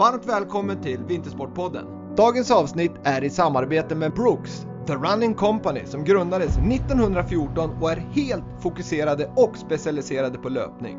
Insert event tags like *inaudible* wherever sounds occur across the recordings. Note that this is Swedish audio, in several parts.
Varmt välkommen till Vintersportpodden. Dagens avsnitt är i samarbete med Brooks, The Running Company som grundades 1914 och är helt fokuserade och specialiserade på löpning.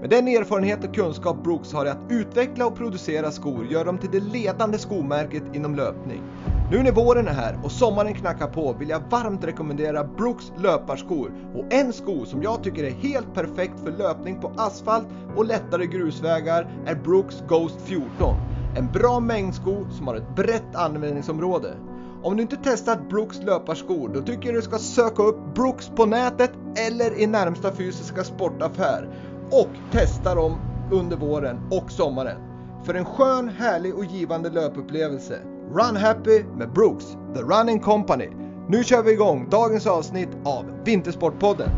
Med den erfarenhet och kunskap Brooks har i att utveckla och producera skor gör dem till det ledande skomärket inom löpning. Nu när våren är här och sommaren knackar på vill jag varmt rekommendera Brooks löparskor och en sko som jag tycker är helt perfekt för löpning på asfalt och lättare grusvägar är Brooks Ghost 14. En bra mängdsko som har ett brett användningsområde. Om du inte testat Brooks löparskor då tycker jag du ska söka upp Brooks på nätet eller i närmsta fysiska sportaffär och testa dem under våren och sommaren. För en skön, härlig och givande löpupplevelse. Run Happy med Brooks, The Running Company. Nu kör vi igång dagens avsnitt av Vintersportpodden.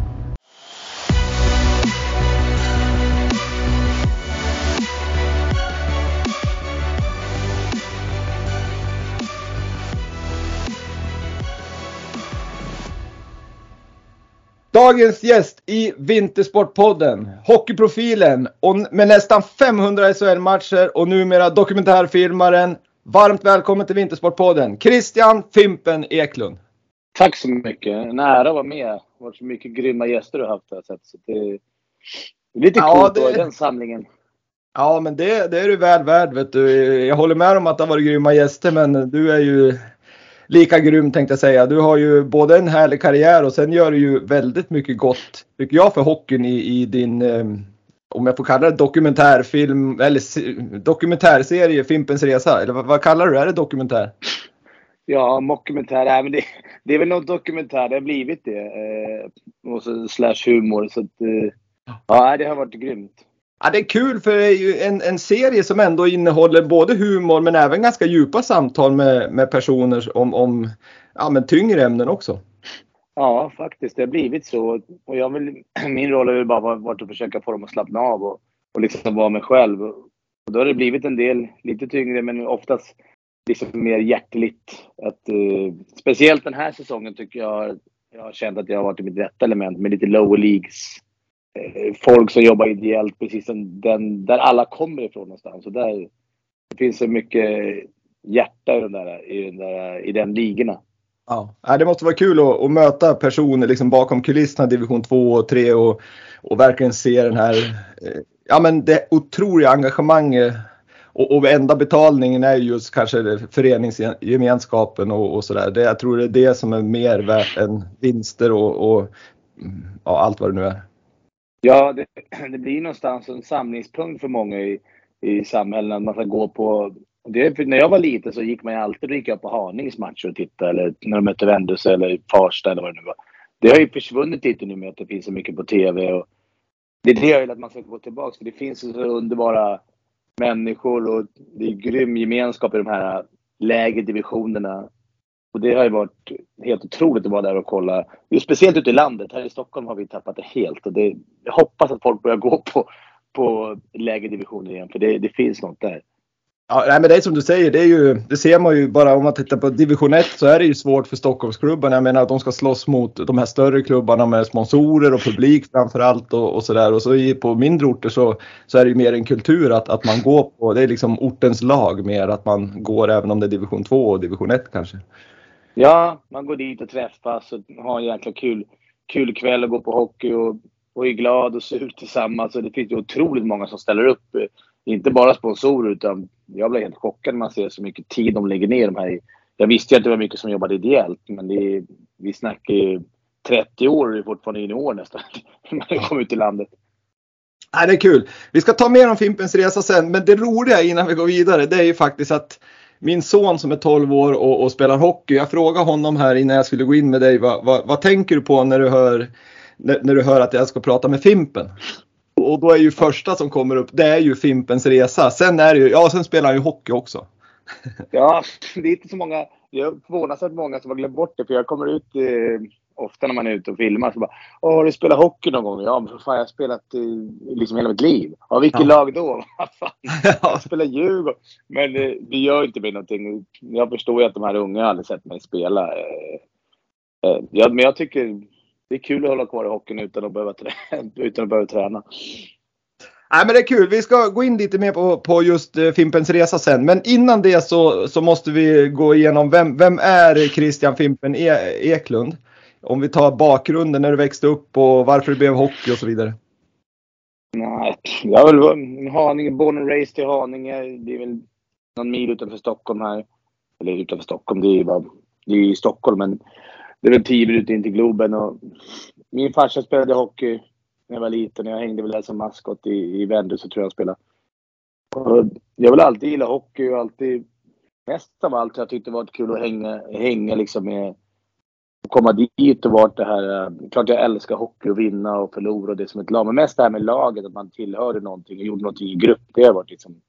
Dagens gäst i Vintersportpodden, hockeyprofilen och med nästan 500 SHL-matcher och numera dokumentärfilmaren. Varmt välkommen till Vintersportpodden, Christian Fimpen Eklund. Tack så mycket. En ära att vara med. Det har varit så mycket grymma gäster du har haft. Så det är lite ja, coolt det... den samlingen. Ja, men det, det är du väl värd. Vet du. Jag håller med om att det har varit grymma gäster, men du är ju lika grym tänkte jag säga. Du har ju både en härlig karriär och sen gör du ju väldigt mycket gott, tycker jag, för hockeyn i, i din, eh, om jag får kalla det dokumentärfilm, eller dokumentärserie, Fimpens Resa. Eller vad, vad kallar du det? Är det dokumentär? Ja, mockumentär. Nej, men det, det, är väl något dokumentär. Det har blivit det. Eh, och så slash humor. Så att, eh, ja, det har varit grymt. Ja, det är kul för det är ju en, en serie som ändå innehåller både humor men även ganska djupa samtal med, med personer om, om ja, men tyngre ämnen också. Ja, faktiskt. Det har blivit så. Och jag vill, *clears throat* min roll har ju bara varit att försöka få dem att slappna av och, och liksom vara mig själv. Och då har det blivit en del lite tyngre men oftast liksom mer hjärtligt. Att, eh, speciellt den här säsongen tycker jag jag har känt att jag har varit i mitt rätta element med lite lower leagues Eh, folk som jobbar ideellt, precis som den, där alla kommer ifrån någonstans. Och där, det finns så mycket hjärta i, den där, i, den där, i den ligorna. Ja, det måste vara kul att, att möta personer liksom bakom kulisserna division 2 och 3 och, och verkligen se den här, eh, ja men det otroliga engagemanget och, och enda betalningen är just kanske föreningsgemenskapen och, och sådär. Jag tror det är det som är mer värt än vinster och, och ja, allt vad det nu är. Ja, det, *clears throat* det blir någonstans en samlingspunkt för många i, i samhället. Att man ska gå på... Det, när jag var liten så gick man ju alltid gick jag på Hanings matcher och tittade. Eller när de mötte Vendus eller Farsta eller vad det nu var. Det har ju försvunnit lite nu med att det finns så mycket på TV. Och det är det jag vill att man ska gå tillbaka För det finns så underbara människor och det är grym gemenskap i de här lägre divisionerna. Och det har ju varit helt otroligt att vara där och kolla. Just speciellt ute i landet. Här i Stockholm har vi tappat det helt. Och det, jag hoppas att folk börjar gå på, på lägre divisioner igen. För det, det finns något där. Ja, nej, men det är som du säger, det, är ju, det ser man ju bara om man tittar på division 1 så är det ju svårt för Stockholmsklubbarna. Jag menar att de ska slåss mot de här större klubbarna med sponsorer och publik framförallt och, och sådär. Och så i, på mindre orter så, så är det ju mer en kultur att, att man går på, det är liksom ortens lag mer att man går även om det är division 2 och division 1 kanske. Ja, man går dit och träffas och har en jäkla kul, kul kväll och går på hockey och, och är glad och sur tillsammans. Och det finns ju otroligt många som ställer upp. Eh, inte bara sponsorer utan jag blir helt chockad när man ser så mycket tid de lägger ner. De här. Jag visste ju att det var mycket som jobbade ideellt men det är, vi snackar ju 30 år och är fortfarande junior nästan. *laughs* när man kommer ut i landet. Nej, det är kul. Vi ska ta mer om Fimpens Resa sen, men det roliga innan vi går vidare det är ju faktiskt att min son som är 12 år och, och, spelar hockey. Jag frågade honom här innan jag skulle gå in med dig. Vad, vad, vad tänker du på när du, hör, när, när, du hör att jag ska prata med Fimpen? Och då är ju första som kommer upp, det är ju Fimpens resa. Sen är det ju, ja sen spelar han ju hockey också. *laughs* ja, det är inte så många. Jag förvånas att många som har glömt bort det. För jag kommer ut eh, ofta när man är ute och filmar. Så bara, Åh, har du spelat hockey någon gång? Ja, men för fan, jag har spelat eh, liksom hela mitt liv. Ja, vilket Ja. lag då? *laughs* *laughs* Jag spelar Djurgården. Men eh, det gör inte mig någonting. Jag förstår ju att de här unga aldrig sett mig spela. Eh, eh, ja, men jag tycker det är kul att hålla kvar i hockeyn utan att behöva, trä- *laughs* utan att behöva träna. Nej men det är kul. Vi ska gå in lite mer på, på just eh, Fimpens Resa sen. Men innan det så, så måste vi gå igenom vem, vem är Christian Fimpen e Eklund? Om vi tar bakgrunden när du växte upp och varför du blev hockey och så vidare. Nej, jag väl varit- Haninge, born and raised i Haninge. Det är väl någon mil utanför Stockholm här. Eller utanför Stockholm, det är ju bara, det är i Stockholm men det är väl tio minuter in till Globen och min farsa spelade hockey när jag var liten. Jag hängde väl där som maskot i, i Vändö så tror jag han spelade. Och jag vill alltid gilla hockey och alltid, mest av allt, jag tyckte det var kul att hänga, hänga liksom med komma dit och vart det här. eh, Klart jag älskar hockey och vinna och förlora och det som ett lag. Men mest det här med laget, att man tillhörde någonting och gjorde någonting i grupp. Det har varit liksom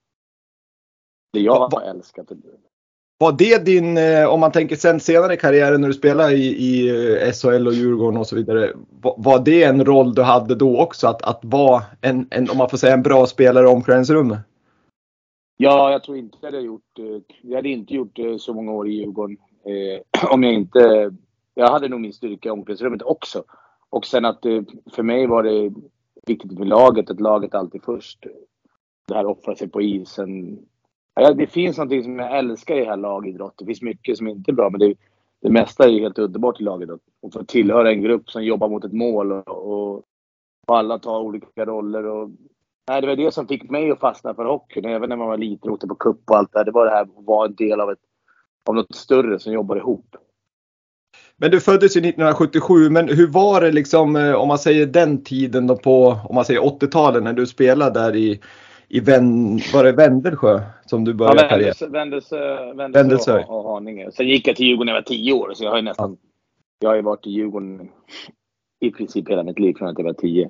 det jag har älskat. Var det din, eh, om man tänker sen senare i karriären när du spelade i, i eh, SHL och Djurgården och så vidare. Var, det en roll du hade då också? Att, att vara en, en, om man får säga en bra spelare i omklädningsrummet? Ja, jag tror inte jag hade gjort eh, Jag hade inte gjort så många år i Djurgården. Eh, *clears throat* om jag inte... Jag hade nog min styrka i omklädningsrummet också. Och sen att för mig var det viktigt med laget, att laget alltid först. Det här offra sig på isen. Det finns någonting som jag älskar i det här lagidrott. Det finns mycket som inte är bra, men det, det mesta är ju helt underbart i lagidrott. Och få tillhöra en grupp som jobbar mot ett mål och, och, alla tar olika roller. Och, nej, det var det som fick mig att fastna för hockeyn. Även när man var liten och åkte på cup och allt det här. Det var det här att vara en del av, ett, av något större som jobbar ihop. Men du föddes ju 1977, men hur var det liksom eh, om man säger den tiden då på, om man säger 80-talet när du spelade där i, i Vän, var det Vändelsjö som du började Ja? Vändelsö, Vändelsö, Vändelsö. Vändelsö och, och Haninge. Sen gick jag till Djurgården när jag var tio år, så jag har ju nästan... Jag har ju varit i Djurgården i princip hela mitt liv från att jag var tio.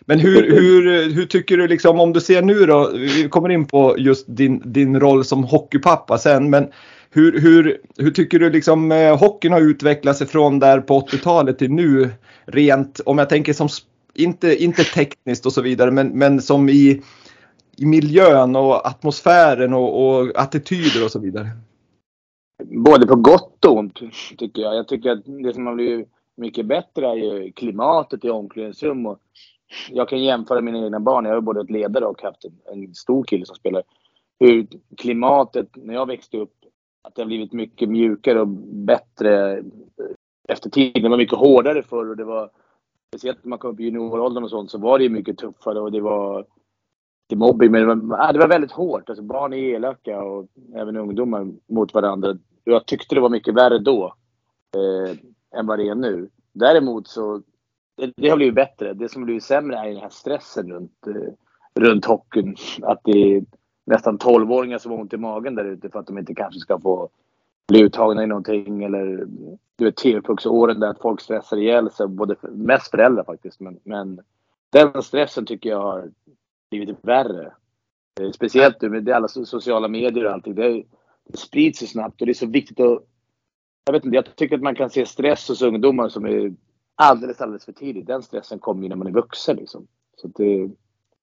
Men hur, hur, hur tycker du liksom om du ser nu då, vi kommer in på just din, din roll som hockeypappa sen, men hur, hur, hur tycker du liksom eh, hockeyn har utvecklat sig från där på 80-talet till nu rent, om jag tänker som, inte, inte tekniskt och så vidare, men, men som i, i miljön och atmosfären och, och attityder och så vidare? Både på gott och ont, tycker jag. Jag tycker att det som har blivit mycket bättre är ju klimatet i omklädningsrum. Och jag kan jämföra mina egna barn. Jag har både ett ledare och haft en, en stor kille som spelar. Hur klimatet, när jag växte upp, att det har blivit mycket mjukare och bättre efter tiden. Det var mycket hårdare förr och det var speciellt när man kom upp i junioråldern och sånt så var det ju mycket tuffare och det var inte mobbing. Men det var, det var väldigt hårt. Alltså barn är elaka och även ungdomar mot varandra. Jag tyckte det var mycket värre då eh, än vad det är nu. Däremot så det, det har blivit bättre. Det som blivit sämre är den här stressen runt, eh, runt hockeyn. Att det är nästan 12-åringar som har ont i magen där ute för att de inte kanske ska få bli uttagna i någonting eller du vet TV-pucksåren där att folk stressar ihjäl sig. Både, mest föräldrar faktiskt. Men, men den stressen tycker jag har blivit värre. Eh, Speciellt nu med alla so- sociala medier och allting. Det, det sprids så snabbt och det är så viktigt att... Jag vet inte, jag tycker att man kan se stress hos ungdomar som är alldeles, alldeles för tidigt. Den stressen kommer ju när man är vuxen liksom. Så det,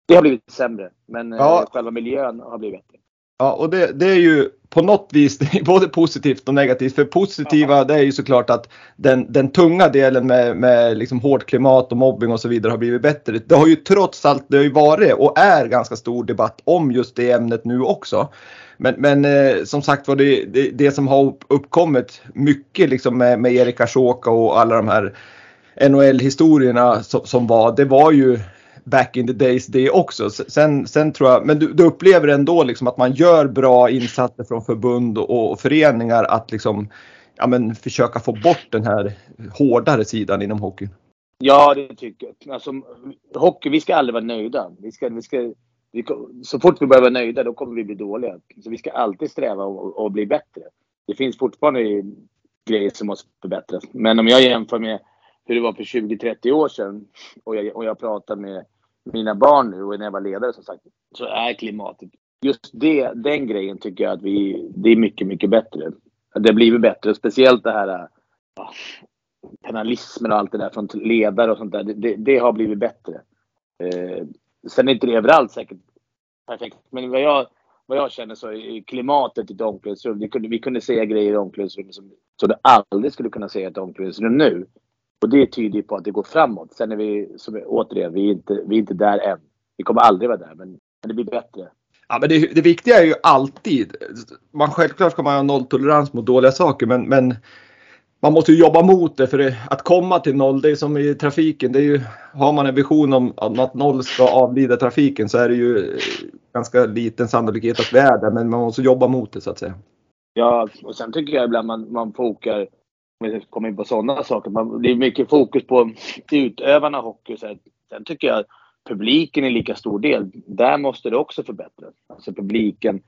det har blivit sämre. Men Ja. eh, själva miljön har blivit bättre. Ja, och det, det är ju på något vis *laughs* både positivt och negativt. För positiva det är ju såklart att den, den tunga delen med, med liksom hårt klimat och mobbing och så vidare har blivit bättre. Det har ju trots allt det har ju varit och är ganska stor debatt om just det ämnet nu också. Men, men eh, som sagt var det, det, det som har upp- uppkommit mycket liksom med, med Erik Ashoka och alla de här NHL-historierna som, som var, det var ju back in the days det också. Sen, sen tror jag, men du, du upplever ändå liksom att man gör bra insatser från förbund och, och föreningar att liksom ja, men försöka få bort den här hårdare sidan inom hockeyn. Ja, det tycker jag. Alltså, hockey, vi ska aldrig vara nöjda. Vi ska, vi ska, vi, så fort vi börjar vara nöjda, då kommer vi bli dåliga. Så vi ska alltid sträva och, och bli bättre. Det finns fortfarande grejer som måste förbättras. Men om jag jämför med hur det var för 20-30 år sedan och jag, och jag pratar med mina barn nu och när jag var ledare som sagt, så är klimatet just det, den grejen tycker jag att vi, det är mycket, mycket bättre. Det har blivit bättre, speciellt det här ja, penalismen och allt det där från ledare och sånt där. Det, det har blivit bättre. Eh, sen är inte det överallt säkert perfekt, men vad jag, vad jag känner så är klimatet i ett omklädningsrum. Vi kunde, vi kunde säga grejer i omklädningsrummet som, som du aldrig skulle kunna säga i ett omklädningsrum nu. Och det tyder på att det går framåt. Sen är vi, som, återigen, vi är, inte, vi är inte där än. Vi kommer aldrig vara där, men, men det blir bättre. Ja, men det, det, viktiga är ju alltid, man, självklart ska man ha nolltolerans mot dåliga saker, men, men man måste ju jobba mot det för det, att komma till noll, det är som i trafiken. Det är ju, har man en vision om att noll ska avlida trafiken så är det ju ganska liten sannolikhet att vi är där, men man måste jobba mot det så att säga. Ja, och sen tycker jag ibland man, man fokar, om vi kommer liksom in på sådana saker, man, det är mycket fokus på utövarna hockey. Så sen tycker jag publiken är lika stor del. Där måste det också förbättras. Alltså publiken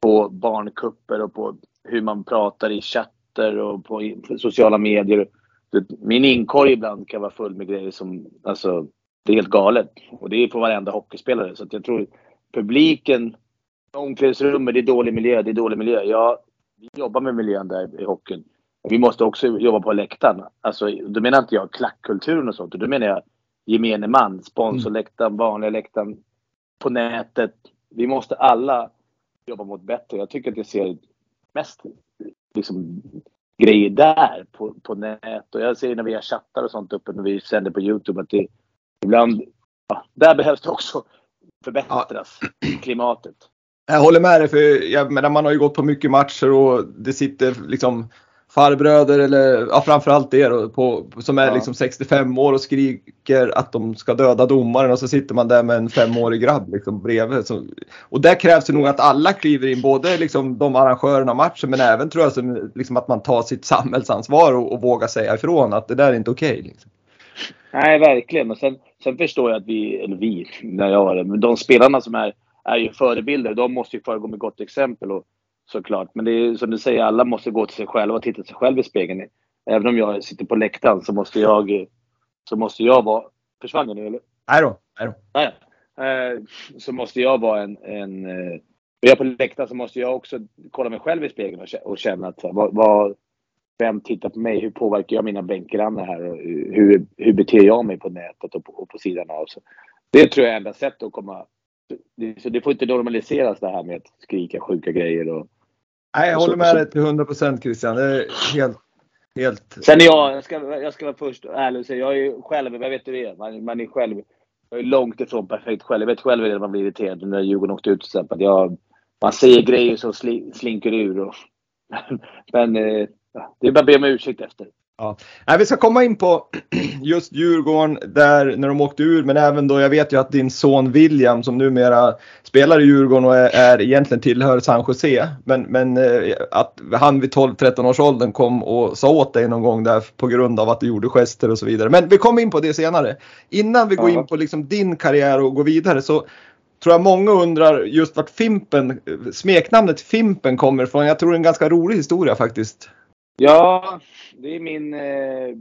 på barnkupper och på hur man pratar i chatter och på sociala medier. Min inkorg ibland kan vara full med grejer som, alltså, det är helt galet. Och det är på varenda hockeyspelare. Så jag tror publiken, omklädningsrummet, det är dålig miljö, det är dålig miljö. Ja, vi jobbar med miljön där i hockeyn. Vi måste också jobba på läktaren. Alltså, då menar inte jag klackkulturen och sånt. Då menar jag gemene man, sponsorläktaren, vanliga läktaren, på nätet. Vi måste alla jobba mot bättre. Jag tycker att jag ser mest liksom, grejer där på, på nät. Och jag ser när vi har chattar och sånt uppe när vi sänder på Youtube att det ibland, ja, där behövs det också förbättras, ja. klimatet. Jag håller med dig, för jag menar, man har ju gått på mycket matcher och det sitter liksom farbröder eller ja, framförallt då, på, som är ja. liksom 65 år och skriker att de ska döda domaren och så sitter man där med en femårig grabb liksom bredvid. Så, och där krävs det nog att alla kliver in, både liksom de arrangörerna av matchen men även tror jag som, liksom att man tar sitt samhällsansvar och, och vågar säga ifrån att det där är inte okej. Okay, liksom. Nej, verkligen. Och sen, sen förstår jag att vi, eller vi, när jag var det, men de spelarna som är, är ju förebilder, de måste ju föregå med gott exempel. Och, såklart. Men det är som du säger, alla måste gå till sig själva och titta sig själv i spegeln. Även om jag sitter på läktaren så måste jag, så måste jag vara... Försvann jag nu eller? Nej då. Nej då. Nej. Eh, så måste jag vara en... en eh, jag är på läktaren så måste jag också kolla mig själv i spegeln och känna att vad, vad, vem tittar på mig? Hur påverkar jag mina bänkgrannar här? Och hur, hur beter jag mig på nätet och på, och på sidan av? Så det tror jag är enda sättet att komma... Så det får inte normaliseras det här med att skrika sjuka grejer och Nej, jag håller med dig till 100 procent Christian. Det är helt, helt... Sen är jag, jag ska, jag ska vara först ärlig och säga, jag är själv, jag vet hur det är. Man, man är själv, jag är långt ifrån perfekt själv. Jag vet själv hur man blir irriterad när Djurgården åkte ut till exempel. Jag, man säger grejer som sli, slinker ur. Och, *laughs* men eh, det är bara att be om ursäkt efter. Ja. Nej, vi ska komma in på *clears throat* just Djurgården där när de åkte ur men även då jag vet ju att din son William som numera spelar i Djurgården och är, är egentligen tillhör San Jose men, men eh, att han vid 12-13 års åldern kom och sa åt dig någon gång där på grund av att du gjorde gester och så vidare. Men vi kommer in på det senare. Innan vi går in på liksom din karriär och går vidare så tror jag många undrar just vart Fimpen, smeknamnet Fimpen kommer ifrån. Jag tror det är en ganska rolig historia faktiskt. Ja, det är min, eh,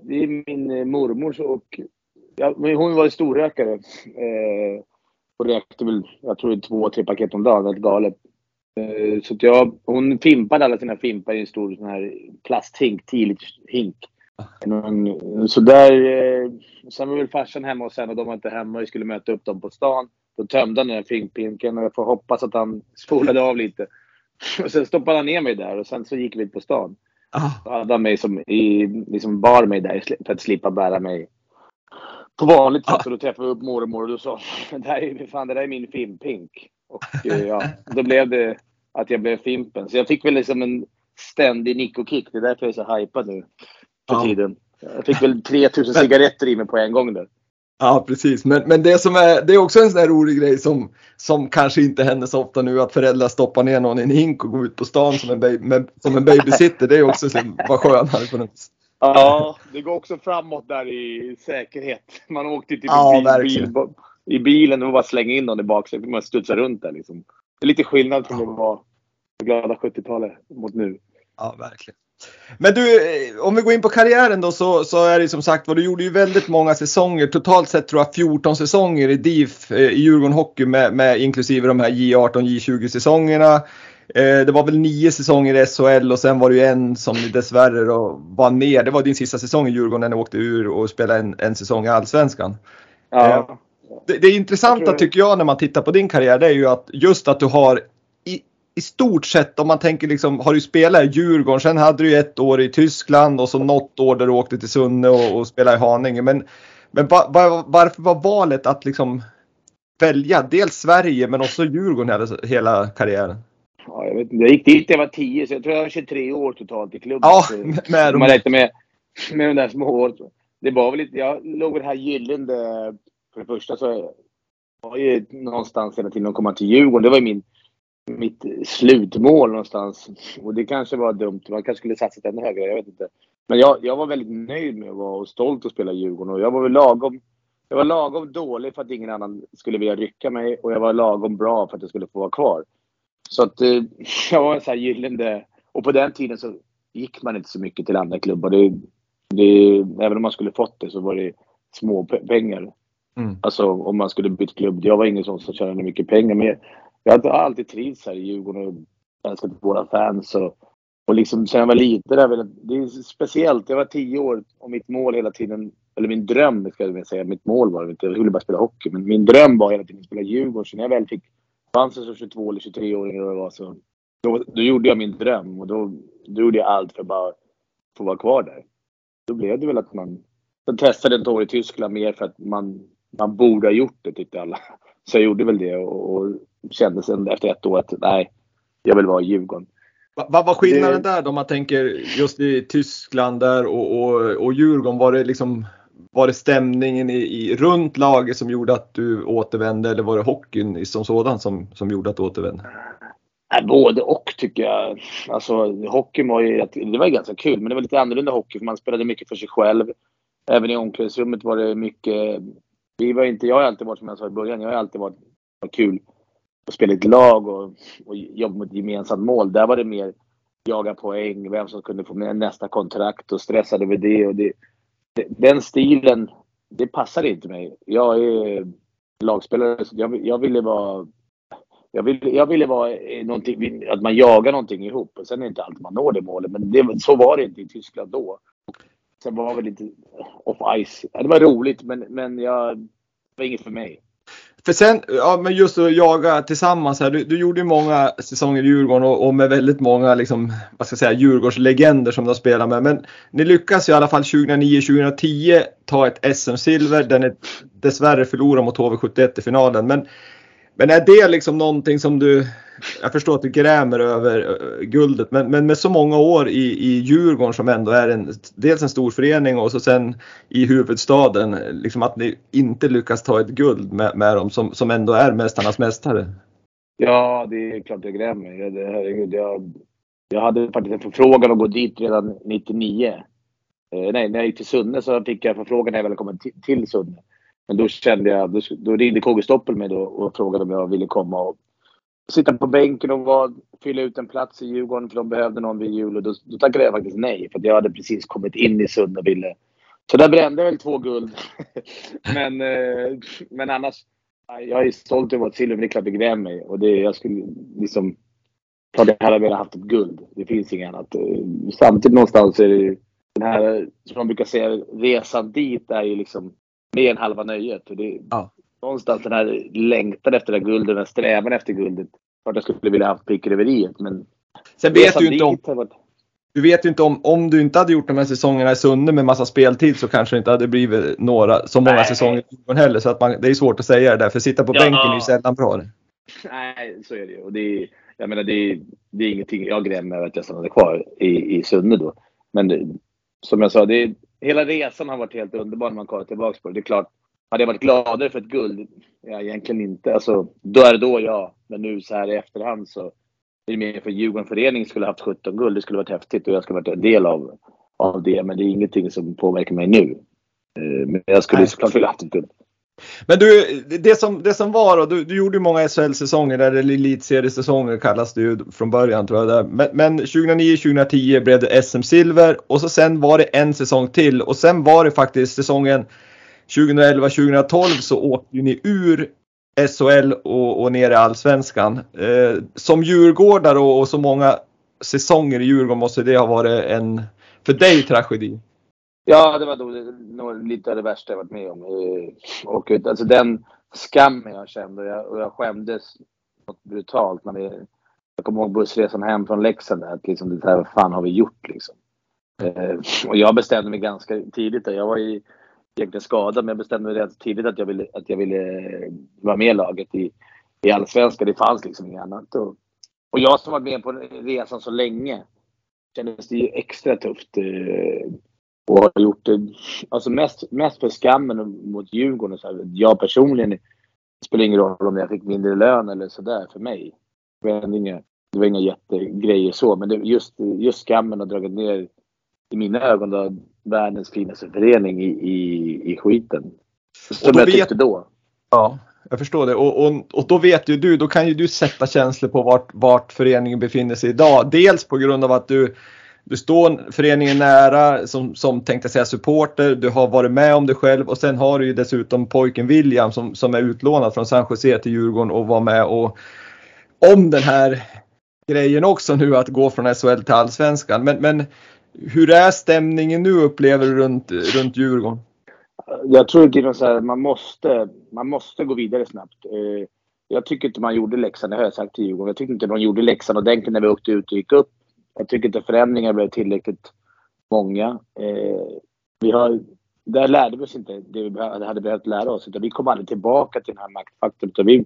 det är min eh, mormors och ja, hon var storrökare. Eh, och rökte väl, jag tror två, tre paket om dagen. Helt galet. Eh, så att jag, hon fimpade alla sina fimpar i en stor sån här plasthink, 10 hink. Eh, så där, eh, sen var väl farsan hemma och sen och de var inte hemma och vi skulle möta upp dem på stan. Då tömde han den här fimpinken och jag får hoppas att han spolade av lite. *laughs* Och sen stoppade han ner mig där och sen så gick vi på stan. Ah. Då hade han mig som i, liksom bar mig där för att slippa bära mig på vanligt sätt. Ah. Och då träffade vi upp mormor och då sa *laughs* det här är, fan, det där är min fimpink. Och eh, ja, då blev det att jag blev Fimpen. Så jag fick väl liksom en ständig nick och kick. Det är därför jag är så hypad nu för ah. tiden. Jag fick väl *laughs* 3000 cigaretter i mig på en gång där. Ja, precis. Men, men det, som är, det är också en sån där rolig grej som, som kanske inte händer så ofta nu att föräldrar stoppar ner någon i en hink och går ut på stan som en, baby, med, som en babysitter. Det är också så, vad skönare på något Ja, det går också framåt där i säkerhet. Man åkte till ja, bil, bil, i bilen och bara slänga in någon i baksätet. Man studsar runt där liksom. Det är lite skillnad från att vara glada 70-talet mot nu. Ja, verkligen. Men du, eh, om vi går in på karriären då så, så är det som sagt var, du gjorde ju väldigt många säsonger. Totalt sett tror jag 14 säsonger i DIF eh, i Djurgården Hockey med, med inklusive de här J18, J20 säsongerna. Eh, det var väl nio säsonger i SHL och sen var det ju en som dessvärre då vann mer. Det var din sista säsong i Djurgården när ni åkte ur och spelade en, en säsong i Allsvenskan. Ja. Det, det intressanta tycker jag när man tittar på din karriär det är ju att just att du har i stort sett om man tänker liksom, har du spelat i Djurgården, sen hade du ett år i Tyskland och så något år där du åkte till Sunne och, och spelade i Haninge. Men, men va, va, varför var valet att liksom välja dels Sverige men också Djurgården hela, hela karriären? Ja, jag, vet jag gick dit när jag var 10 så jag tror jag var 23 år totalt i klubben. Ja, med, med, man räknar med, med de där små åren. Det var väl lite, jag låg väl här gyllene. För det första så var ju någonstans hela tiden att komma till Djurgården. Det var ju min mitt slutmål någonstans. Och det kanske var dumt. Man kanske skulle satsat ännu högre. Jag vet inte. Men jag, jag var väldigt nöjd med att vara och stolt att spela Djurgården. Och jag var väl lagom, jag var lagom dålig för att ingen annan skulle vilja rycka mig. Och jag var lagom bra för att jag skulle få vara kvar. Så att eh, *laughs* jag var en sån här gyllene... Och på den tiden så gick man inte så mycket till andra klubbar. Det, det, även om man skulle fått det så var det små pengar. Mm. Alltså om man skulle byta klubb. Jag var ingen sån som tjänade mycket pengar. Men jag har alltid trivts här i Djurgården och älskat våra fans. Och, och liksom sen jag var liten, där, det är speciellt. Jag var tio år och mitt mål hela tiden, eller min dröm ska jag säga, mitt mål var det inte. Jag ville bara spela hockey. Men min dröm var hela tiden att spela Djurgården. Så när jag väl fick chansen som 22 eller 23 år eller vad det var så då, då gjorde jag min dröm och då, då gjorde jag allt för att bara få vara kvar där. Då blev det väl att man Sen testade ett år i Tyskland mer för att man, man borde ha gjort det tyckte alla. Så jag gjorde väl det och, och kände sen efter ett år att nej, jag vill vara i Djurgården. Vad var skillnaden det... där då om man tänker just i Tyskland där och, och, och Djurgården? Var det liksom var det stämningen i, i, runt laget som gjorde att du återvände eller var det hockeyn som sådan som, som gjorde att du återvände? Både och tycker jag. Alltså hockeyn var ju, det var ganska kul men det var lite annorlunda hockey för man spelade mycket för sig själv. Även i omklädningsrummet var det mycket, vi var inte, jag har alltid varit som jag sa i början, jag har alltid varit kul att spela i ett lag och, och jobba mot ett gemensamt mål. Där var det mer jaga poäng, vem som kunde få med nästa kontrakt och stressade över det. Och det, det den stilen, det passade inte mig. Jag är lagspelare, så jag, jag ville vara jag ville, jag ville vara någonting, att man jagar någonting ihop. Och sen är det inte alltid man når det målet. Men det, så var det inte i Tyskland då. Sen var vi lite off ice. det var roligt men, men jag, det var inget för mig. För sen, ja men just att jaga tillsammans här. Du, du gjorde ju många säsonger i Djurgården och, och, med väldigt många liksom, vad ska jag säga, Djurgårdslegender som du har spelat med. Men ni lyckas i alla fall 2009-2010 ta ett SM-silver där ni dessvärre förlorar mot HV71 i finalen. Men men är det liksom någonting som du, jag förstår att du grämer över eh, guldet, men, men med så många år i, i Djurgården som ändå är en, dels en stor förening och så sen i huvudstaden, liksom att ni inte lyckas ta ett guld med, med dem som, som ändå är Mästarnas mästare. Ja, det är klart jag grämer. Det, herregud, jag, jag hade faktiskt en förfrågan att gå dit redan 99. Eh, nej, när jag gick till Sunne så fick jag förfrågan när jag väl kom till, till Sunne. Men då kände jag, då, då ringde KG Stoppel mig då och frågade om jag ville komma och sitta på bänken och var, fylla ut en plats i Djurgården för de behövde någon vid jul. Och då, då tackade jag faktiskt nej för jag hade precis kommit in i Sund och ville. Så där brände jag väl två guld. *laughs* men, eh, men annars, jag är stolt över att silver, men det är klart det mig. Och det, jag skulle liksom, klart jag hade velat haft ett guld. Det finns inget annat. Samtidigt någonstans är det den här, som man brukar säga, resan dit är ju liksom mer än halva nöjet. Och det, ja. Någonstans den här längtan efter det här guldet, den här strävan efter guldet. Klart jag skulle vilja haft prickröveriet men... Sen vet du inte om... Du vet ju inte om, om du inte hade gjort de här säsongerna i Sunne med massa speltid så kanske det inte hade blivit några, så många Nej. säsonger heller. Så att man, det är svårt att säga det där, för sitta på ja. bänken är ju sällan bra. Nej, så är det ju. Och det är, jag menar, det är, det är ingenting jag grämer över att jag stannade kvar i, i Sunne då. Men det, som jag sa, det är, hela resan har varit helt underbar när man kollar tillbaka på det. Det är klart, hade jag varit gladare för ett guld? Ja, egentligen inte. Alltså, då är det då ja. Men nu så här i efterhand så är det mer för Djurgården förening skulle haft 17 guld. Det skulle varit häftigt och jag skulle varit en del av, av det. Men det är ingenting som påverkar mig nu. Eh, men jag skulle såklart vilja haft ett guld. Men du, det som, det som var då, du, du gjorde ju många SHL-säsonger, eller elitseriesäsonger kallas det ju från början tror jag. Där. Men, men 2009-2010 blev det SM-silver och så sen var det en säsong till och sen var det faktiskt säsongen 2011-2012 så åkte ni ur SHL och, och ner i Allsvenskan. Eh, som djurgårdare och, och så många säsonger i Djurgården måste det ha varit en, för dig, tragedi. Ja, det var då, nog lite av det värsta jag varit med om. Eh, och alltså den skammen jag kände och jag, och jag skämdes något brutalt när vi, jag kommer ihåg bussresan hem från Leksand att liksom det här, vad fan har vi gjort liksom? Eh, och jag bestämde mig ganska tidigt, jag var egentligen skadad, men jag bestämde mig rätt tidigt att jag ville, att jag ville eh, vara med i laget i, i Allsvenskan. Det fanns liksom inget annat. Och, och jag som varit med på resan så länge kändes det ju extra tufft. Eh, och har gjort det alltså mest, mest för skammen mot Djurgården. Så här, jag personligen, det spelar ingen roll om jag fick mindre lön eller sådär för mig. Det var inga, det var inga jättegrejer så, men det, just, just skammen har dragit ner i mina ögon då, världens finaste förening i, i, i skiten. Som jag tyckte då. Ja, jag förstår det. Och, och, och då vet ju du, då kan ju du sätta känslor på vart, vart föreningen befinner sig idag. Dels på grund av att du du står föreningen nära som, som tänkte säga supporter, du har varit med om det själv och sen har du ju dessutom pojken William som, som är utlånad från San Jose till Djurgården och var med och om den här grejen också nu att gå från SHL till Allsvenskan. Men, men hur är stämningen nu upplever du runt, runt Djurgården? Jag tror att så här, man måste, man måste gå vidare snabbt. Eh, jag tycker inte man gjorde läxan, det har jag sagt till Djurgården. Jag tycker inte de gjorde läxan ordentligt när vi åkte ut och gick upp. Jag tycker inte förändringarna blev tillräckligt många. Eh, vi har, där lärde vi oss inte det vi hade behövt lära oss. Utan vi kom aldrig tillbaka till den här maktfaktorn. vi,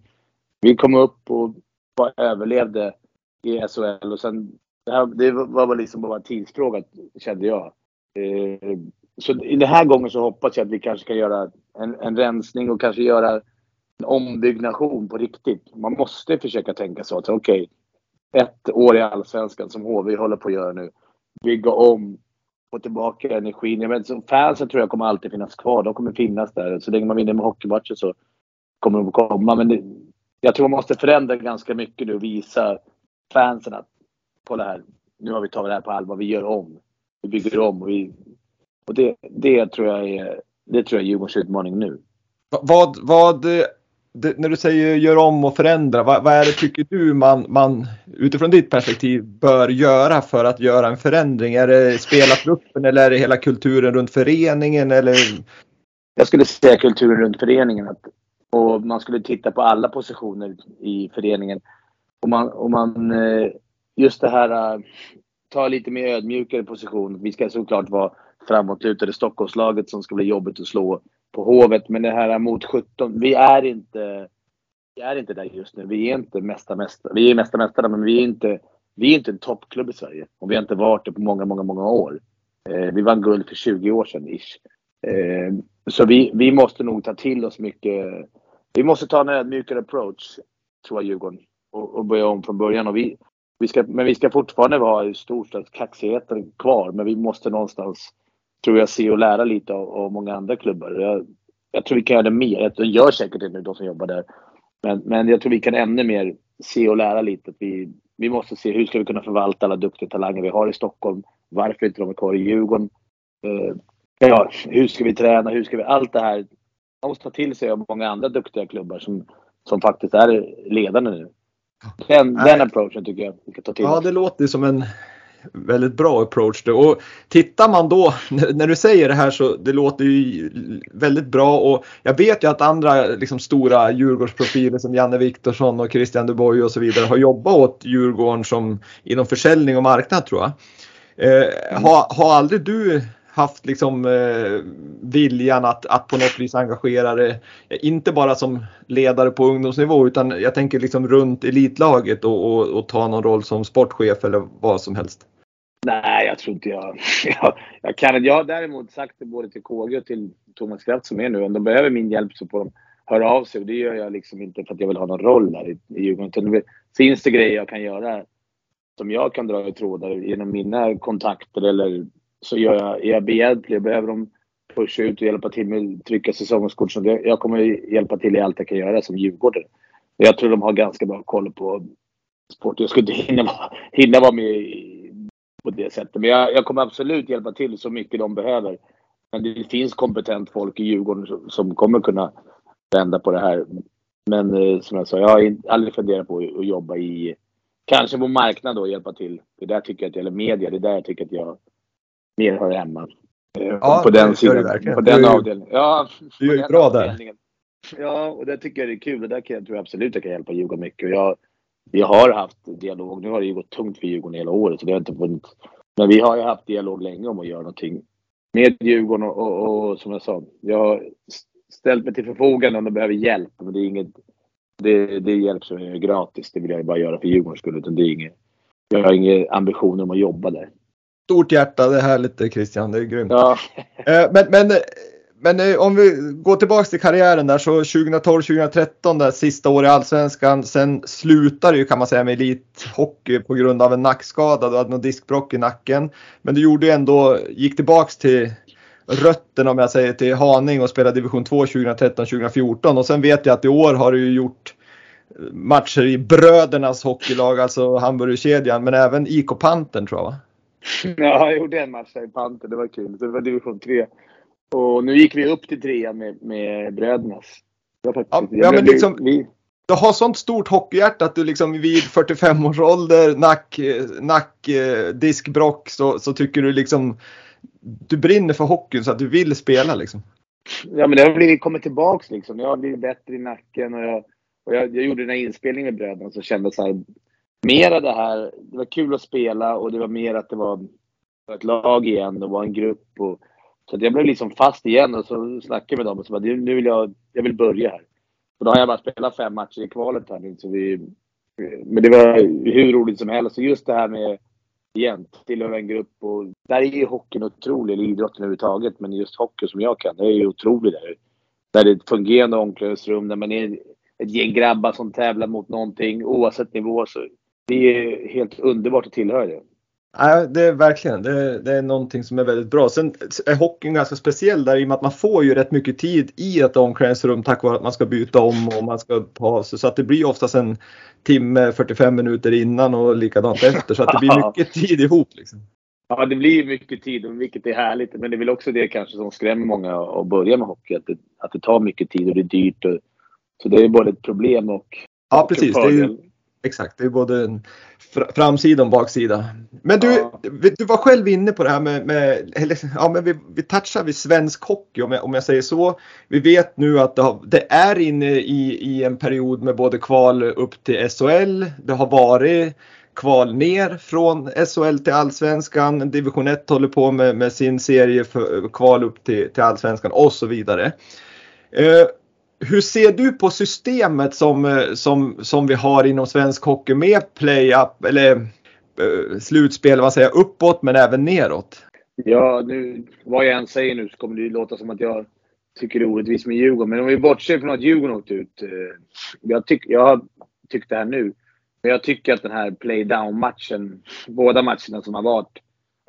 vi kom upp och bara överlevde i SHL. Och sen, det, här, det var väl liksom bara en tidsfråga, kände jag. Eh, så den här gången så hoppas jag att vi kanske kan göra en, en rensning och kanske göra en ombyggnation på riktigt. Man måste försöka tänka så att okej, okay, ett år i Allsvenskan som HV håller på att göra nu. Bygga om, få tillbaka energin. Jag menar, fansen tror jag kommer alltid finnas kvar. De kommer finnas där. Så länge man vinner med hockeymatcher så kommer de att komma. Men det, jag tror man måste förändra ganska mycket nu och visa fansen att kolla här, nu har vi tagit det här på allvar. Vi gör om. Vi bygger om. Och, vi, och det, det tror jag är det tror jag är Djurgårdens utmaning nu. Vad, vad det, när du säger gör om och förändra, vad, vad, är det tycker du man, man utifrån ditt perspektiv bör göra för att göra en förändring? Är det spelartruppen eller är det hela kulturen runt föreningen? Eller? Jag skulle säga kulturen runt föreningen. Att, och man skulle titta på alla positioner i föreningen. Och man, och man eh, just det här, eh, ta lite mer ödmjukare position. Vi ska såklart vara framåtlutade Stockholmslaget som ska bli jobbigt att slå på Hovet. Men det här mot 17, vi är inte, vi är inte där just nu. Vi är inte mesta mästare. Vi är mesta mästare, men vi är inte, vi är inte en toppklubb i Sverige. Och vi har inte varit det på många, många, många år. Eh, vi vann guld för 20 år sedan, ish. Eh, så vi, vi måste nog ta till oss mycket. Vi måste ta en ödmjukare approach, tror jag, Djurgården. Och, och börja om från början. Och vi, vi ska, men vi ska fortfarande vara storstadskaxigheten kvar. Men vi måste någonstans tror jag se och lära lite av, av många andra klubbar. Jag, jag, tror vi kan göra det mer. De gör säkert det nu, de som jobbar där. Men, men jag tror vi kan ännu mer se och lära lite. Att vi, vi måste se hur ska vi kunna förvalta alla duktiga talanger vi har i Stockholm. Varför inte de är kvar i Djurgården? Uh, ja, hur ska vi träna? Hur ska vi... Allt det här. Man måste ta till sig av många andra duktiga klubbar som, som faktiskt är ledande nu. Den, den approachen tycker jag vi ska ta till Ja, det låter som en väldigt bra approach. Då. Och tittar man då, när du säger det här så det låter ju väldigt bra och jag vet ju att andra liksom, stora Djurgårdsprofiler som Janne Viktorsson och Christian Dubois och så vidare har jobbat åt Djurgården som inom försäljning och marknad tror jag. Eh, har, har aldrig du haft liksom eh, viljan att, att på något vis engagera dig, inte bara som ledare på ungdomsnivå utan jag tänker liksom runt elitlaget och, och, och ta någon roll som sportchef eller vad som helst. Nej, jag tror inte jag... *laughs* jag, jag kan Jag har däremot sagt det både till KG och till Thomas Kraft som är nu. Om de behöver min hjälp så får de höra av sig. Och det gör jag liksom inte för att jag vill ha någon roll där i, i Djurgården. finns det grejer jag kan göra som jag kan dra i trådar genom mina kontakter eller så gör jag, är jag behjälplig. Behöver de pusha ut och hjälpa till med att trycka säsongskort. Så jag kommer hjälpa till i allt jag kan göra som djurgårdare. Jag tror de har ganska bra koll på sport. Jag skulle inte hinna, hinna vara med på det sättet. Men jag, jag, kommer absolut hjälpa till så mycket de behöver. Men det finns kompetent folk i Djurgården som, som kommer kunna vända på det här. Men eh, som jag sa, jag har aldrig funderat på att jobba i, kanske på marknad och hjälpa till. Det där tycker jag, att, eller media, det där jag tycker att jag mer hör hemma. Ja, på den sidan, på den avdelningen. Ja, du är ju bra där. Ja, och det tycker jag är kul. Och där kan jag, tror jag absolut jag kan hjälpa Djurgården mycket. Jag, vi har haft dialog. Nu har det ju gått tungt för Djurgården hela året. Så det har inte funnits. Men vi har ju haft dialog länge om att göra någonting med Djurgården. Och, och, och som jag sa, jag har ställt mig till förfogande om de behöver hjälp. Men det är inget, det, det är hjälp som är gratis. Det vill jag bara göra för Djurgårdens skull. Utan det är inget, jag har inga ambitioner om att jobba där. Stort hjärta, det är härligt Christian. Det är grymt. Ja. *laughs* Eh, men, men men eh, om vi går tillbaks till karriären där så 2012-2013 där sista året i Allsvenskan. Sen slutade ju kan man säga med elithockey på grund av en nackskada. Du hade någon diskbrock i nacken. Men du gjorde ändå, gick tillbaks till rötterna om jag säger till Haning och spelade division 2 2013-2014. Och sen vet jag att i år har du gjort matcher i brödernas hockeylag, alltså Hamburgerkedjan, men även IK Pantern tror jag va? Ja, jag gjorde en match i Pantern, det var kul. Det var division 3. Och nu gick vi upp till trean med, med brödernas. Ja, ja, men liksom, vi, du har sånt stort hockeyhjärta att du liksom vid 45 års ålder, nack, nack diskbrock, så, så tycker du liksom du brinner för hockeyn så att du vill spela liksom. Ja, men det har blivit kommit tillbaks liksom. Jag har blivit bättre i nacken och jag, och jag, jag gjorde den här inspelningen med bröderna så kände så här. Mera det här, det var kul att spela och det var mer att det var ett lag igen och var en grupp och så jag blev liksom fast igen och så snackade jag med dem och så bara, nu vill jag, jag vill börja här. Och då har jag bara spelat fem matcher i kvalet här nu. Så vi, men det var hur roligt som helst. Och just det här med, igen, tillhöra en grupp och där är ju hockeyn otrolig, eller idrotten överhuvudtaget. Men just hockey som jag kan, det är ju otroligt där. Där det är ett fungerande omklädningsrum, där man är ett gäng grabbar som tävlar mot någonting oavsett nivå. Så det är helt underbart att tillhöra det. Nej, det är verkligen det, det, är någonting som är väldigt bra. Sen är hockeyn ganska speciell där i och med att man får ju rätt mycket tid i ett omklädningsrum tack vare att man ska byta om och man ska ta sig. Så att det blir oftast en timme, 45 minuter innan och likadant efter. Så att det blir mycket tid ihop. Liksom. Ja, det blir mycket tid, vilket är härligt. Men det är väl också det kanske som skrämmer många att börja med hockey. Att det, att det tar mycket tid och det är dyrt. Och, så det är både ett problem och Ja, precis. Det är ju, exakt, det är både framsida och baksida. Men du, ja. du var själv inne på det här med, med ja men vi, vi touchar vid svensk hockey om jag, om jag säger så. Vi vet nu att det, har, det är inne i, i en period med både kval upp till SHL. Det har varit kval ner från SHL till Allsvenskan. Division 1 håller på med, med sin serie för kval upp till, till Allsvenskan och så vidare. Eh, hur ser du på systemet som, eh, som, som vi har inom svensk hockey med play-up eller eh, slutspel, vad säger uppåt men även neråt? Ja, nu, vad jag än säger nu så kommer det låta som att jag tycker det är orättvist med Djurgården. Men om vi bortser från att Djurgården åkte ut. Eh, jag, tyck, jag har tyckt det här nu. Men jag tycker att den här play-down-matchen, båda matcherna som har varit,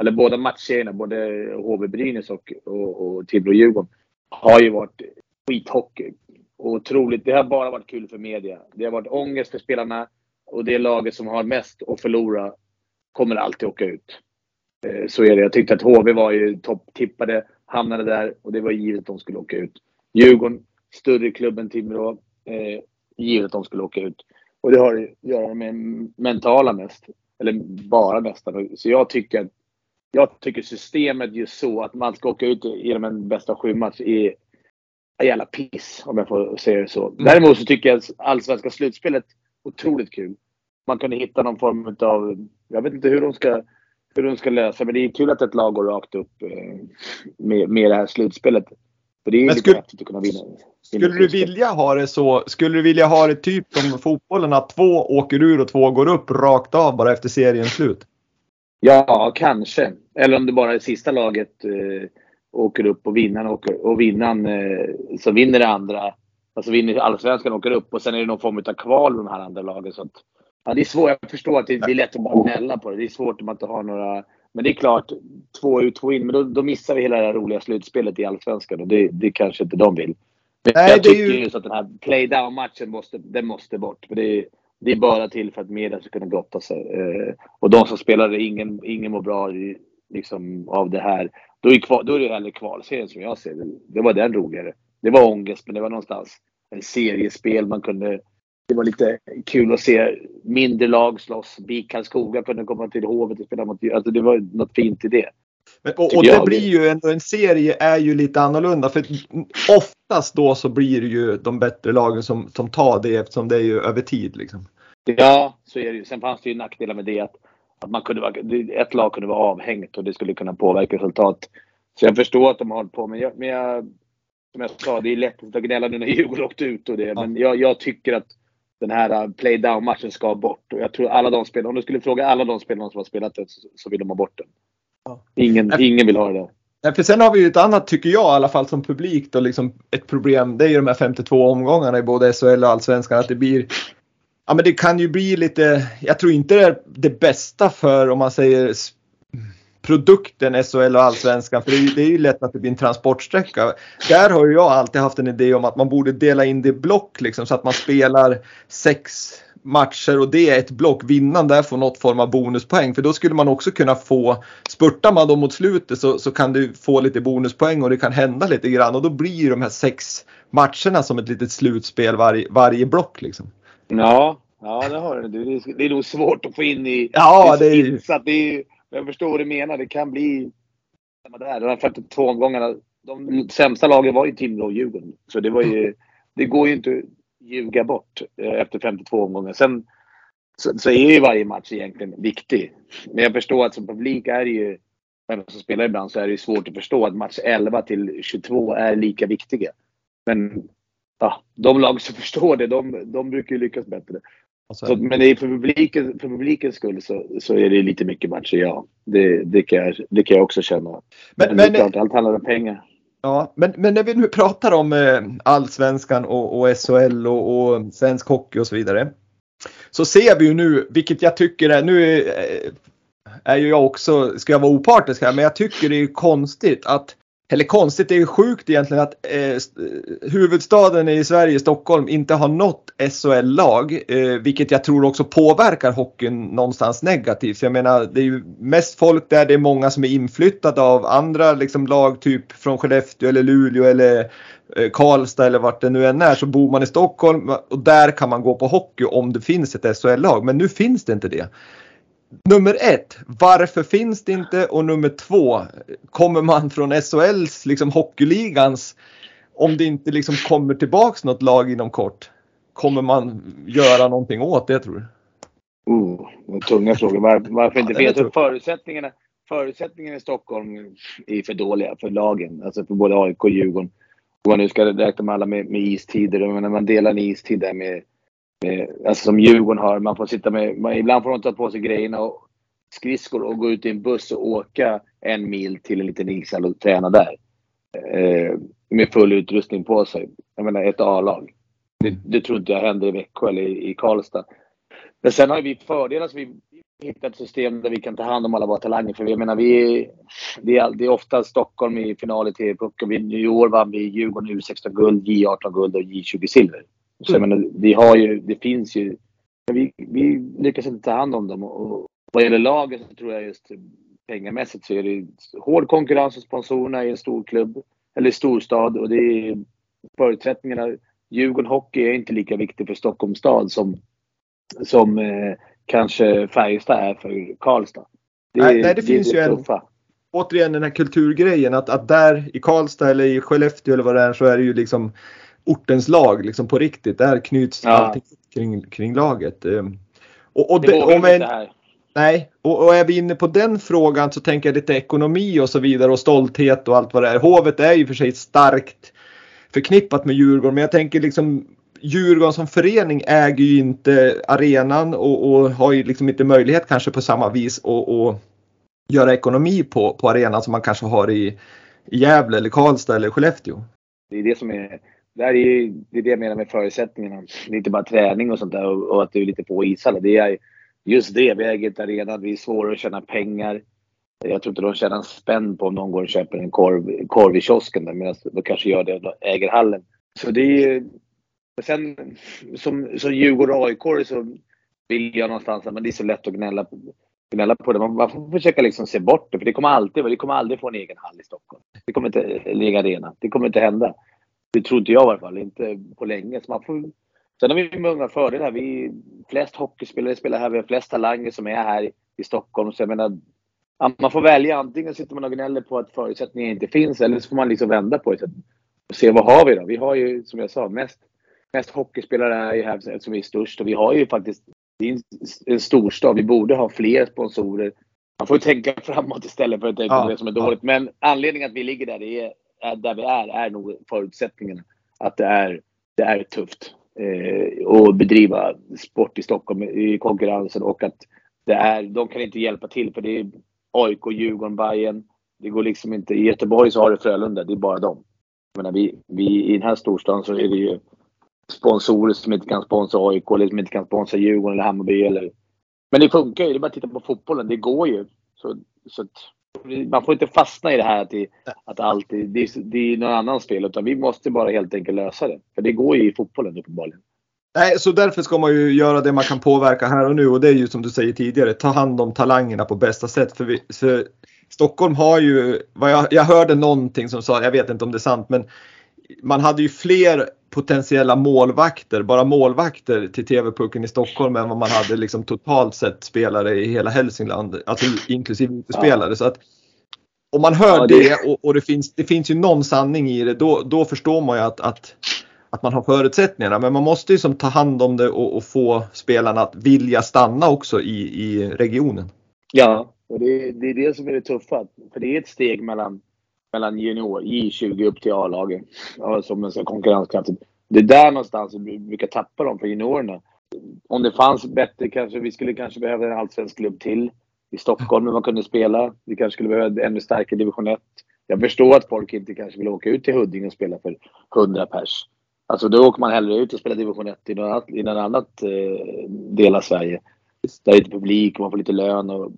eller båda matcherna, både HV-Brynäs och, och, och Tibro-Djurgården, har ju varit skithockey otroligt. Det har bara varit kul för media. Det har varit ångest för spelarna och det laget som har mest att förlora kommer alltid åka ut. Eh, så är det. Jag tyckte att HV var ju topptippade, hamnade där och det var givet att de skulle åka ut. Djurgården, större klubb än Timrå, eh, givet att de skulle åka ut. Och det har att göra med mentala mest. Eller bara nästan. Så jag tycker, jag tycker systemet just så att man ska åka ut genom en bästa sju match är jävla piss om jag får säga det så. Mm. Däremot så tycker jag allsvenska slutspelet otroligt kul. Man kunde hitta någon form av, jag vet inte hur de ska, hur de ska lösa men det är kul att ett lag går rakt upp eh, med, med det här slutspelet. För det är men lite häftigt att kunna vinna. Skulle du vilja ha det så, skulle du vilja ha det typ som fotbollen att två åker ur och två går upp rakt av bara efter seriens slut? Ja, kanske. Eller om det bara är sista laget eh, åker upp och vinnaren åker och vinnaren eh, så vinner det andra. Alltså vinner allsvenskan åker upp och sen är det någon form av kval med de här andra lagen. Så att Ja, det är svårt. Jag förstår att det, det är lätt att bara gnälla på det. Det är svårt om man inte har några... Men det är klart, två ut, två in. Men då, då missar vi hela det här roliga slutspelet i Allsvenskan och det, det kanske inte de vill. Men Nej, jag tycker ju- just att den här play-down-matchen måste, den måste bort. För det, är, det är bara till för att media ska kunna gotta sig. Eh, och de som spelar, ingen, ingen mår bra liksom, av det här. Då är, kval, då är det hellre kvalserien som jag ser det. Det var den roligare. Det var ångest, men det var någonstans en seriespel man kunde det var lite kul att se mindre lag slåss. BIK Karlskoga kunde komma till Hovet och spela mot... Alltså det var något fint i det. Men, och, och det blir ju ändå, en serie är ju lite annorlunda för oftast då så blir det ju de bättre lagen som, som tar det eftersom det är ju över tid liksom. Ja, så är det ju. Sen fanns det ju nackdelar med det att, att man kunde vara, ett lag kunde vara avhängigt och det skulle kunna påverka resultat. Så jag förstår att de har hållit på, men jag, men jag som jag sa, det är lätt att gnälla nu när *laughs* Djurgården åkte ut och det. Men jag, jag tycker att den här uh, play-down-matchen ska bort. Och jag tror alla de spelarna, om du skulle fråga alla de spelarna som har spelat det så, så vill de ha bort den. Ja. Ingen, ingen vill ha det där. Nej, för sen har vi ju ett annat, tycker jag i alla fall som publik då, liksom ett problem. Det är ju de här 52 omgångarna i både SHL och Allsvenskan. Att det blir, ja men det kan ju bli lite, jag tror inte det är det bästa för om man säger produkten SHL och Allsvenskan. För det är, ju, det är ju lätt att det blir en transportsträcka. Där har ju jag alltid haft en idé om att man borde dela in det i block liksom så att man spelar sex matcher och det är ett block. Vinnaren där får något form av bonuspoäng. För då skulle man också kunna få, spurtar man då mot slutet så, så kan du få lite bonuspoäng och det kan hända lite grann. Och då blir ju de här sex matcherna som ett litet slutspel varje, varje block liksom. Ja, ja det har du. Det är, det är nog svårt att få in i... Ja, det är ju- insatt. Det är, jag förstår vad du menar. Det kan bli... där. De här 52 omgångarna. De sämsta lagen var ju Timrå och Djurgården. Så det var ju... Det går ju inte att ljuga bort eh, efter 52 omgångar. Sen så, så är ju varje match egentligen viktig. Men jag förstår att som publik är det ju... Även som spelar ibland så är det svårt att förstå att match 11 till 22 är lika viktiga. Men ja, de lag som *laughs* förstår det, de, de brukar ju lyckas bättre. Och så- Så, men för, publiken, för publikens skull så, så är det lite mycket matcher, ja. Det, det, kan, jag, det kan jag också känna. Men, Men- är klart, allt handlar om pengar. Ja, men, men när vi nu pratar om eh, allsvenskan och, och SHL och, och svensk hockey och så vidare. Så ser vi ju nu, vilket jag tycker är, nu är, är ju jag också, ska jag vara opartisk här, men jag tycker det är konstigt att, eller konstigt, det är ju sjukt egentligen att eh, eh huvudstaden i Sverige, Stockholm, inte har något SHL-lag, eh, vilket jag tror också påverkar hockeyn någonstans negativt. Jag menar, det är ju mest folk där, det är många som är inflyttade av andra liksom, lag, typ från Skellefteå eller Luleå eller eh, Karlstad eller vart det nu än är, så bor man i Stockholm och där kan man gå på hockey om det finns ett SHL-lag. Men nu finns det inte det. Nummer ett, varför finns det inte? Och nummer två, kommer man från SHLs, liksom hockeyligans, om det inte liksom kommer tillbaks något lag inom kort, kommer man göra någonting åt det tror du? Oh, tunga frågor. Var, varför inte Ja. Förutsättningarna, förutsättningarna i Stockholm är för dåliga för lagen. Alltså för både AIK och Djurgården. Om man nu ska räkna med alla med, med istider. Och när man delar en istid där med, Eh, alltså som Djurgården har. Man får sitta med, man, ibland får de ta på sig grejerna och skridskor och gå ut i en buss och åka en mil till en liten ishall och träna där. Eh, med full utrustning på sig. Jag menar ett A-lag. Det, det tror inte jag händer i Växjö eller i, i Karlstad. Men sen har vi fördelar så vi hittat ett system där vi kan ta hand om alla våra talanger. För jag menar, vi, det, är, all- det är ofta Stockholm i final i TV-pucken. I år vann vi Djurgården U16-guld, J18-guld och J20-silver. Så jag menar, vi har ju, det finns ju... Vi, vi lyckas inte ta hand om dem. Och vad gäller laget så tror jag just pengamässigt så är det hård konkurrens hos sponsorerna i en stor klubb. Eller storstad. Och det är förutsättningarna. Djurgården Hockey är inte lika viktig för Stockholms stad som som eh, kanske Färjestad är för Karlstad. Det, Nej, nej, det finns ju en- återigen den här kulturgrejen att, att där i Karlstad eller i Skellefteå eller vad det är så är det ju liksom ortens lag liksom på riktigt. Där knyts Ja. allting kring, kring laget. Ehm, Och, och Det en, inte här. nej, och, och är vi inne på den frågan så tänker jag lite ekonomi och så vidare och stolthet och allt vad det är. Hovet är ju för sig starkt förknippat med Djurgården men jag tänker liksom Djurgården som förening äger ju inte arenan och, och har ju liksom inte möjlighet kanske på samma vis att att göra ekonomi på, på arenan som man kanske har i, i Gävle eller Karlstad eller Skellefteå. Det är det som är, det, är ju, det är det jag menar med förutsättningarna. Det är inte bara träning och sånt där och, och att du är lite på ishallar. Det är just det. Vi äger inte arenan. Vi är svårare att tjäna pengar. Jag tror inte de tjänar en spänn på om någon går och köper en korv, korv i kiosken där, medan de kanske gör det och äger hallen. Så det är ju. Sen som, som Djurgården och AIK så vill jag någonstans, men det är så lätt att gnälla, gnälla på det. Man, man får försöka liksom se bort det, för det kommer alltid, vi kommer aldrig få en egen hall i Stockholm. Det kommer inte, en egen arena. Det kommer inte hända. Det tror inte jag i alla fall, inte på länge. Så man får, sen har vi många fördelar. Vi flest hockeyspelare spelar här, vi har flest talanger som är här i Stockholm. Så jag menar, man får välja. Antingen sitter man och gnäller på att förutsättningar inte finns eller så får man liksom vända på det och se vad har vi då? Vi har ju som jag sa mest, mest hockeyspelare är ju här eftersom vi är störst och vi har ju faktiskt det är en, storstad. Vi borde ha fler sponsorer. Man får tänka *laughs* framåt istället för att tänka ja, på det som är dåligt. Ja. Men anledningen att vi ligger där, är, är, där vi är, är nog förutsättningarna. Att det är, det är tufft eh, att bedriva sport i Stockholm i konkurrensen och att det är, de kan inte hjälpa till för det är AIK, Djurgården, Bayern. Det går liksom inte. I Göteborg så har du Frölunda, det är bara dem. Jag menar, vi, vi, I den här storstaden så är det ju sponsorer som inte kan sponsra AIK eller som inte kan sponsra Djurgården eller Hammarby. Eller... Men det funkar ju. Det är bara att titta på fotbollen. Det går ju. Så, så att, man får inte fastna i det här att, det, att allt det, det, det är någon annans fel. Utan vi måste bara helt enkelt lösa det. För det går ju i fotbollen uppenbarligen. Nej, så därför ska man ju göra det man kan påverka här och nu och det är ju som du säger tidigare, ta hand om talangerna på bästa sätt. För, vi, för Stockholm har ju, jag, jag hörde någonting som sa, jag vet inte om det är sant, men man hade ju fler potentiella målvakter, bara målvakter till TV-pucken i Stockholm än vad man hade liksom totalt sett spelare i hela Hälsingland, alltså inklusive utespelare. Ja. Så att om man hör ja, det, det och, och, det, finns, det finns ju någon sanning i det, då, då förstår man ju att, att, att man har förutsättningarna. Men man måste ju som ta hand om det och, och få spelarna att vilja stanna också i, i regionen. Ja, och det, det är det som är det tuffa. För det är ett steg mellan mellan junior, J20 upp till A-laget. som en konkurrenskraftigt. Det är där någonstans vi brukar tappa dem för juniorerna. Om det fanns bättre kanske, vi skulle kanske behöva en allsvensk klubb till i Stockholm där man kunde spela. Vi kanske skulle behöva ännu starkare division 1. Jag förstår att folk inte kanske vill åka ut till Huddinge och spela för 100 pers. Alltså då åker man hellre ut och spelar division 1 i någon annat, i någon annat eh, del av Sverige. Där det är lite publik och man får lite lön och,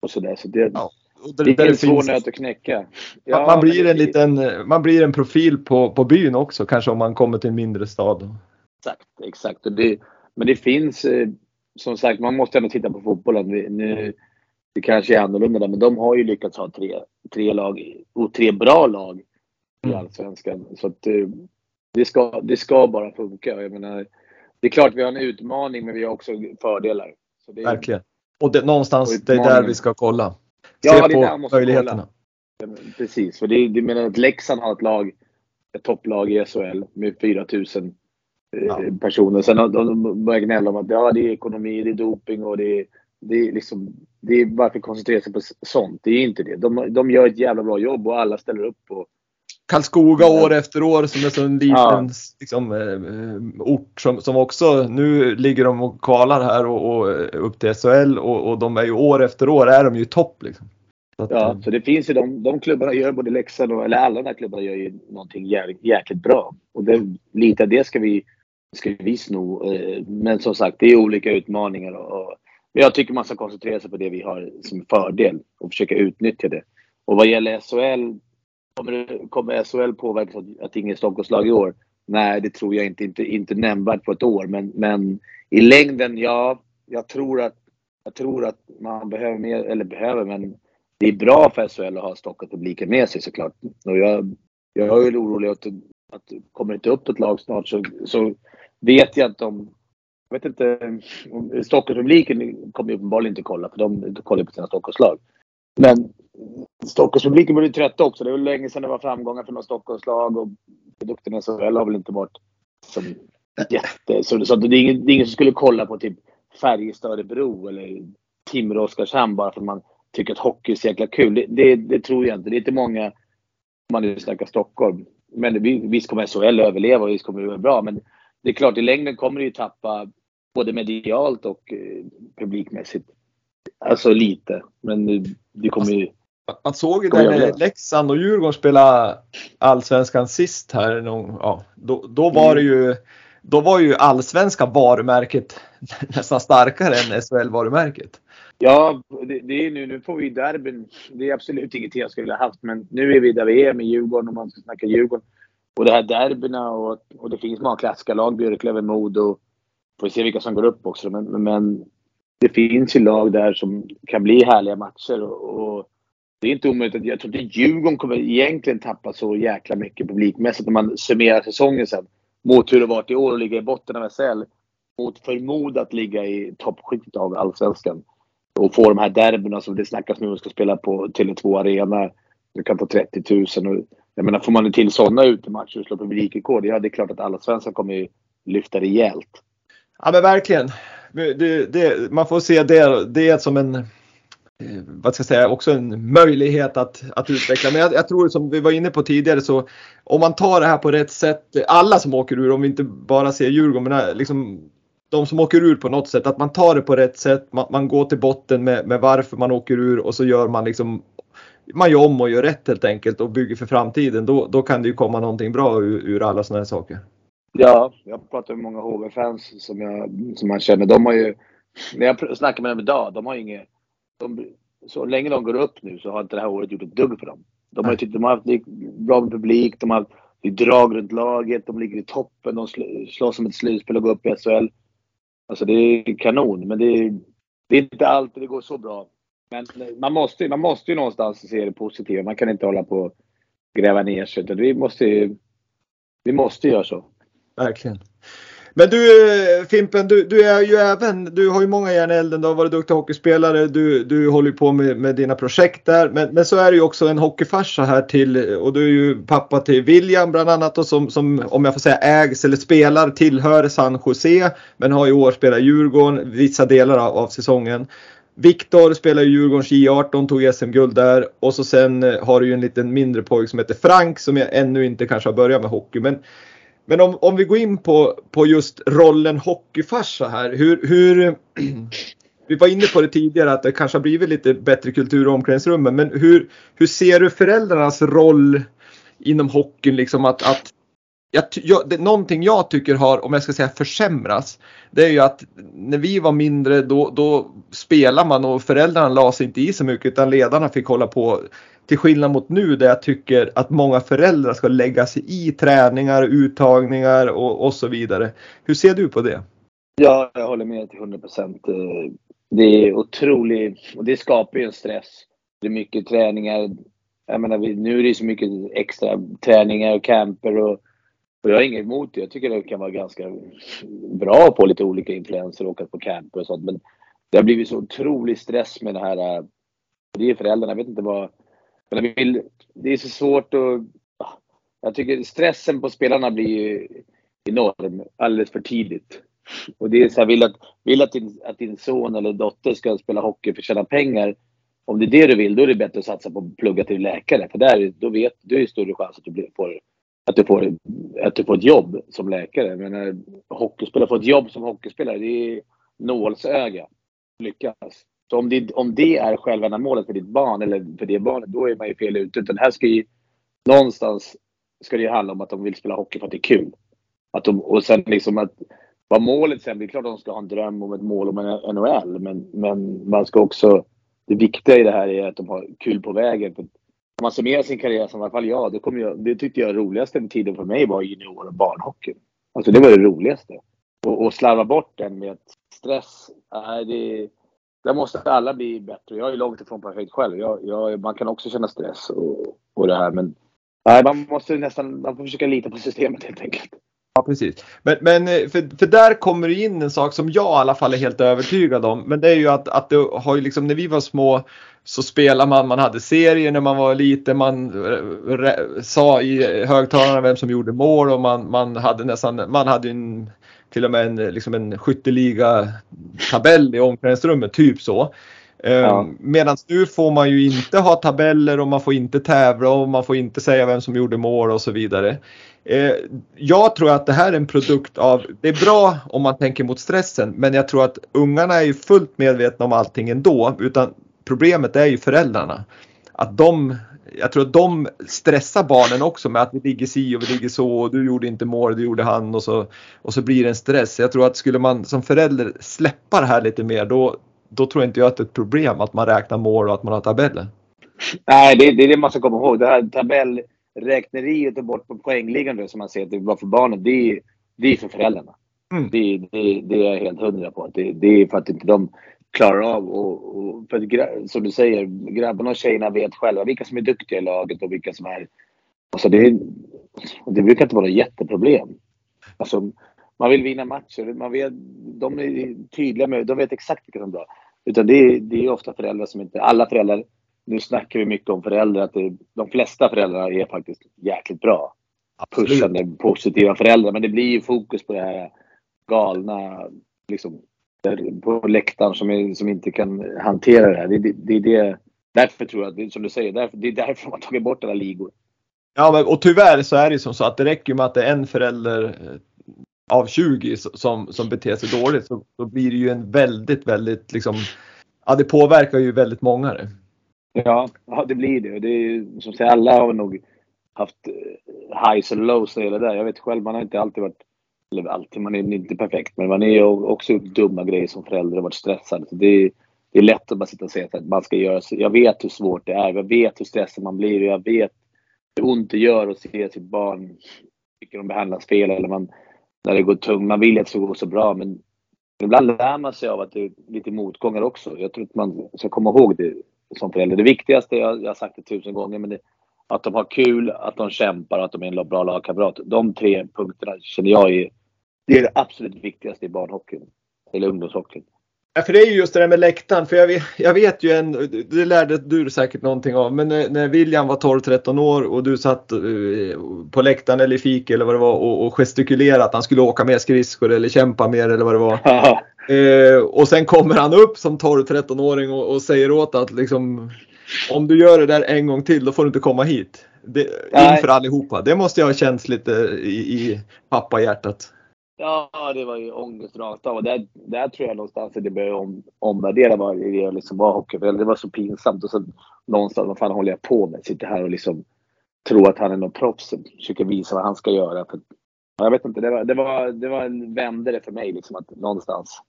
och sådär. Så det, ja det, det är en svår nöt att knäcka. Ja, man, blir en liten, man blir en profil på, på byn också kanske om man kommer till en mindre stad. Exakt, exakt. Och det, men det finns, eh, som sagt, man måste ändå titta på fotbollen. Nu, det kanske är annorlunda där, men de har ju lyckats ha tre, tre lag, och tre bra lag i mm. Allsvenskan. Så att, eh, det, ska, det ska bara funka. Jag menar, det är klart vi har en utmaning, men vi har också fördelar. Det, Verkligen. Och det, någonstans, det är där vi ska kolla ja, se på möjligheterna. Precis, för det, det menar att Leksand har ett lag, ett topplag i SHL med 4000 eh, ja. personer. Sen har de börjat gnälla om att ja, det är ekonomi, det är doping och det är, det är liksom, det är varför koncentrera sig på sånt? Det är inte det. De, de gör ett jävla bra jobb och alla ställer upp på Karlskoga år efter år som är så en liten ja. liksom, eh, ort som, som också, nu ligger de och kvalar här och, och upp till SHL och, och, de är ju år efter år är de ju topp. Liksom. Så att, ja, eh, så det finns ju de, de klubbarna gör både Leksand och, eller alla de här klubbarna gör ju någonting jäkligt, jäkligt bra. Och det, lite av det ska vi, ska vi sno. Eh, men som sagt, det är olika utmaningar och, och jag tycker man ska koncentrera sig på det vi har som fördel och försöka utnyttja det. Och vad gäller SHL Kommer, kommer SHL påverkas att, att ingen Stockholmslag i år? Nej, det tror jag inte. Inte, inte nämnvärt på ett år. Men, men i längden, ja. Jag tror att, jag tror att man behöver mer, eller behöver, men det är bra för SHL att ha Stockholmspubliken med sig såklart. Och jag, jag är orolig att, att kommer det inte upp ett lag snart så, så vet jag att de jag vet inte, Stockholmspubliken kommer uppenbarligen inte kolla för de kollar på sina Stockholmslag. Men Stockholmspubliken blir trött också. Det var länge sedan det var framgångar för något Stockholmslag och produkterna i SHL har väl inte varit som jätte... Så, så det, är ingen, det är ingen som skulle kolla på typ Färjestad Örebro eller Timrå Oskarshamn bara för att man tycker att hockey är så jäkla kul. Det, det, det, tror jag inte. Det är inte många, om man nu snackar Stockholm. Men visst kommer SHL överleva och visst kommer det vara bra. Men det är klart, i längden kommer det ju tappa både medialt och eh, publikmässigt. Alltså lite. Men det kommer ju man såg ju när Leksand och Djurgården spelade allsvenskan sist här. Någon, ja, då, då var det ju då var ju allsvenska varumärket *laughs* nästan starkare än SHL-varumärket. Ja, det, det, är nu, nu får vi derbyn. Det är absolut inget jag skulle ha haft, men nu är vi där vi är med Djurgården om man ska snacka Djurgården. Och det här derbyna och, och det finns många klassiska lag, Björklöven, Modo. Får se vilka som går upp också. Men, men det finns ju lag där som kan bli härliga matcher. Och, och det är inte omöjligt. Jag tror inte Djurgården kommer egentligen tappa så jäkla mycket publikmässigt när man summerar säsongen sen. Mot hur det varit i år att ligga i botten av SL. Mot förmodat ligga i toppskiktet av Allsvenskan. Och få de här derbyna som det snackas nu om ska spela på Tele2 Arena. Du kan få 30 000. Och, jag menar, får man till sådana utematcher och slå publikrekord, ja det är klart att Allsvenskan kommer lyfta rejält. Ja men verkligen. Det, det, man får se det, det som en Eh, vad ska jag säga, också en möjlighet att, att utveckla. Men jag, jag, tror som vi var inne på tidigare så om man tar det här på rätt sätt, alla som åker ur, om vi inte bara ser Djurgården, men eh, liksom de som åker ur på något sätt, att man tar det på rätt sätt, man, man går till botten med, med, varför man åker ur och så gör man liksom man gör om och gör rätt helt enkelt och bygger för framtiden. Då, då kan det ju komma någonting bra ur, ur alla sådana här saker. Ja, jag pratar med många HV-fans som, jag, som man känner. De har ju, när jag snackar med dem idag, de har inget... De, så länge de går upp nu så har inte det här året gjort ett dugg för dem. De har, tyckt, de har haft bra med publik, de har haft drag runt laget, de ligger i toppen, de slåss om ett slutspel och går upp i SHL. Alltså det är kanon, men det är, det är inte alltid det går så bra. Men man måste, man måste ju någonstans se det positiva. Man kan inte hålla på och gräva ner sig. Vi måste, vi måste göra så. Verkligen. Men du eh, Fimpen, du, du, är ju även, du har ju många järn i elden, du har varit duktig hockeyspelare, du, du håller ju på med, med dina projekt där. Men, men så är du ju också en hockeyfarsa här till, och du är ju pappa till William bland annat och som, som om jag får säga ägs eller spelar, tillhör San Jose. Men har i år spelat i Djurgården vissa delar av, av säsongen. Viktor spelar i Djurgårdens J18, tog SM-guld där. Och så sen eh, har du ju en liten mindre pojk som heter Frank som jag ännu inte kanske har börjat med hockey. Men men om, om vi går in på, på just rollen hockeyfarsa här. Hur, hur, *clears throat* vi var inne på det tidigare att det kanske har blivit lite bättre kultur i omklädningsrummen. Men hur, hur ser du föräldrarnas roll inom hockeyn? Liksom att, att jag, jag, det, någonting jag tycker har, om jag ska säga försämras, det är ju att när vi var mindre då, då spelade man och föräldrarna la sig inte i så mycket utan ledarna fick hålla på till skillnad mot nu där jag tycker att många föräldrar ska lägga sig i träningar, uttagningar och, och så vidare. Hur ser du på det? Ja, jag håller med till 100 procent. Eh, det är otroligt och det skapar ju en stress. Det är mycket träningar. Jag menar, nu är det så mycket extra träningar och camper och, och jag har inget emot det. Jag tycker det kan vara ganska bra på lite olika influenser och åka på camper och sånt. Men det har blivit så otrolig stress med det här. Eh, det är föräldrarna. Jag vet inte vad men jag vill, det är så svårt att... Ah, jag tycker stressen på spelarna blir ju enorm alldeles för tidigt. Och det är så här, vill att, vill att, din, att din son eller dotter ska spela hockey för att tjäna pengar. Om det är det du vill, då är det bättre att satsa på att plugga till läkare. För där, då vet du, är större chans att du, blir, får, att, du får, att du får ett jobb som läkare. Men hockeyspelare får ett jobb som hockeyspelare, det är nålsöga. Lyckas. Så om det, om det är själva målet för ditt barn eller för det barnet, då är man ju fel ute. Utan här ska ju någonstans ska det ju handla om att de vill spela hockey för att det är kul. Att de, och sen liksom att vad målet sen blir, klart att de ska ha en dröm om ett mål om en NHL. Men, men man ska också, det viktiga i det här är att de har kul på vägen. För om man summerar sin karriär som i alla fall jag, då kommer jag, det tyckte jag roligaste med tiden för mig var junior och barnhockey. Alltså det var det roligaste. Och, och slarva bort den med stress, nej det där måste alla bli bättre. Jag är långt ifrån perfekt själv. Jag, jag, man kan också känna stress och, och det här men nej, man måste nästan man får försöka lita på systemet helt enkelt. Ja precis. Men, men eh, för, för där kommer det in en sak som jag i alla fall är helt övertygad om. Men det är ju att, att det har ju liksom när vi var små så spelade man, man hade serier när man var liten, man sa i högtalarna vem som gjorde mål och man, man hade nästan, man hade en till och med en, liksom en skytteliga-tabell i omklädningsrummet, typ så. Ehm, ja. Medan nu får man ju inte ha tabeller och man får inte tävla och man får inte säga vem som gjorde mål och så vidare. Ehm, jag tror att det här är en produkt av, det är bra om man tänker mot stressen, men jag tror att ungarna är ju fullt medvetna om allting ändå, utan problemet är ju föräldrarna. att de, jag tror att de stressar barnen också med att vi ligger si och vi ligger så och du gjorde inte mål, det gjorde han och så, och så blir det en stress. Jag tror att skulle man som förälder släppa det här lite mer då, då tror inte jag att det är ett problem att man räknar mål och att man har tabeller. Nej, det, det är det man ska komma ihåg. Det här tabellräkneriet och bort på poängliggande som man säger att det var för barnen, det är, det är för föräldrarna. Mm. Det, det, det, är jag helt hundra på. Det, det är för att inte de klarar av och, och för att, som du säger, grabbarna och tjejerna vet själva vilka som är duktiga i laget och vilka som är... Alltså det, det brukar inte vara något jätteproblem. Alltså, man vill vinna matcher. Man vet, de är tydliga med De vet exakt vilka som är bra. Utan det är, det är ofta föräldrar som inte... Alla föräldrar... Nu snackar vi mycket om föräldrar. Att det, de flesta föräldrar är faktiskt jäkligt bra. Pushande, positiva föräldrar. Men det blir ju fokus på det här galna liksom, på läktaren som, är, som inte kan hantera det här. Det, det, det det, därför tror jag, det, som du säger, därför, det är därför man tagit bort alla ligor. Ja, men, och tyvärr så är det som så att det räcker med att det är en förälder eh, av 20 som, som beter sig dåligt så, så blir det ju en väldigt, väldigt liksom, ja det påverkar ju väldigt många det. Ja, ja det blir det. det är, som säger, alla har nog haft eh, highs och lows när det där. Jag vet själv, man har inte alltid varit eller alltid, man är inte perfekt, men man är också gjort dumma grejer som förälder och varit stressad. Så det, är, det är lätt att bara sitta och säga att man ska göra så. Jag vet hur svårt det är, jag vet hur stressad man blir och jag vet hur ont det gör att se sitt barn, tycker de behandlas fel eller man, när det går tungt. Man vill att det ska gå så bra, men ibland lär man sig av att det är lite motgångar också. Jag tror att man ska komma ihåg det som förälder. Det viktigaste, jag, jag har sagt det tusen gånger, men det, att de har kul, att de kämpar och att de är en bra lagkamrat. De tre punkterna känner jag är det är det absolut viktigaste i barnhockeyn. Eller ungdomshockeyn. Ja, för det är ju just det där med läktaren. För jag vet, jag vet ju en, det lärde du säkert någonting av, men när, när William var 12-13 år och du satt uh, på läktaren eller i fik eller vad det var och, och gestikulerade att han skulle åka mer skridskor eller kämpa mer eller vad det var. uh, och sen kommer han upp som 12-13-åring och, och, säger åt att liksom, om du gör det där en gång till då får du inte komma hit. Det, inför allihopa. Det måste jag ha känts lite i, i pappahjärtat. Ja, det var ju ångest rakt av. Och där, där tror jag någonstans att det började om, omvärdera vad det liksom var hockeyförälder. Det var så pinsamt. Och så någonstans, vad fan håller jag på med? Sitter här och liksom tror att han är någon proffs. Försöker visa vad han ska göra. För, jag vet inte, det var, det var, det var en vändare för mig liksom att någonstans.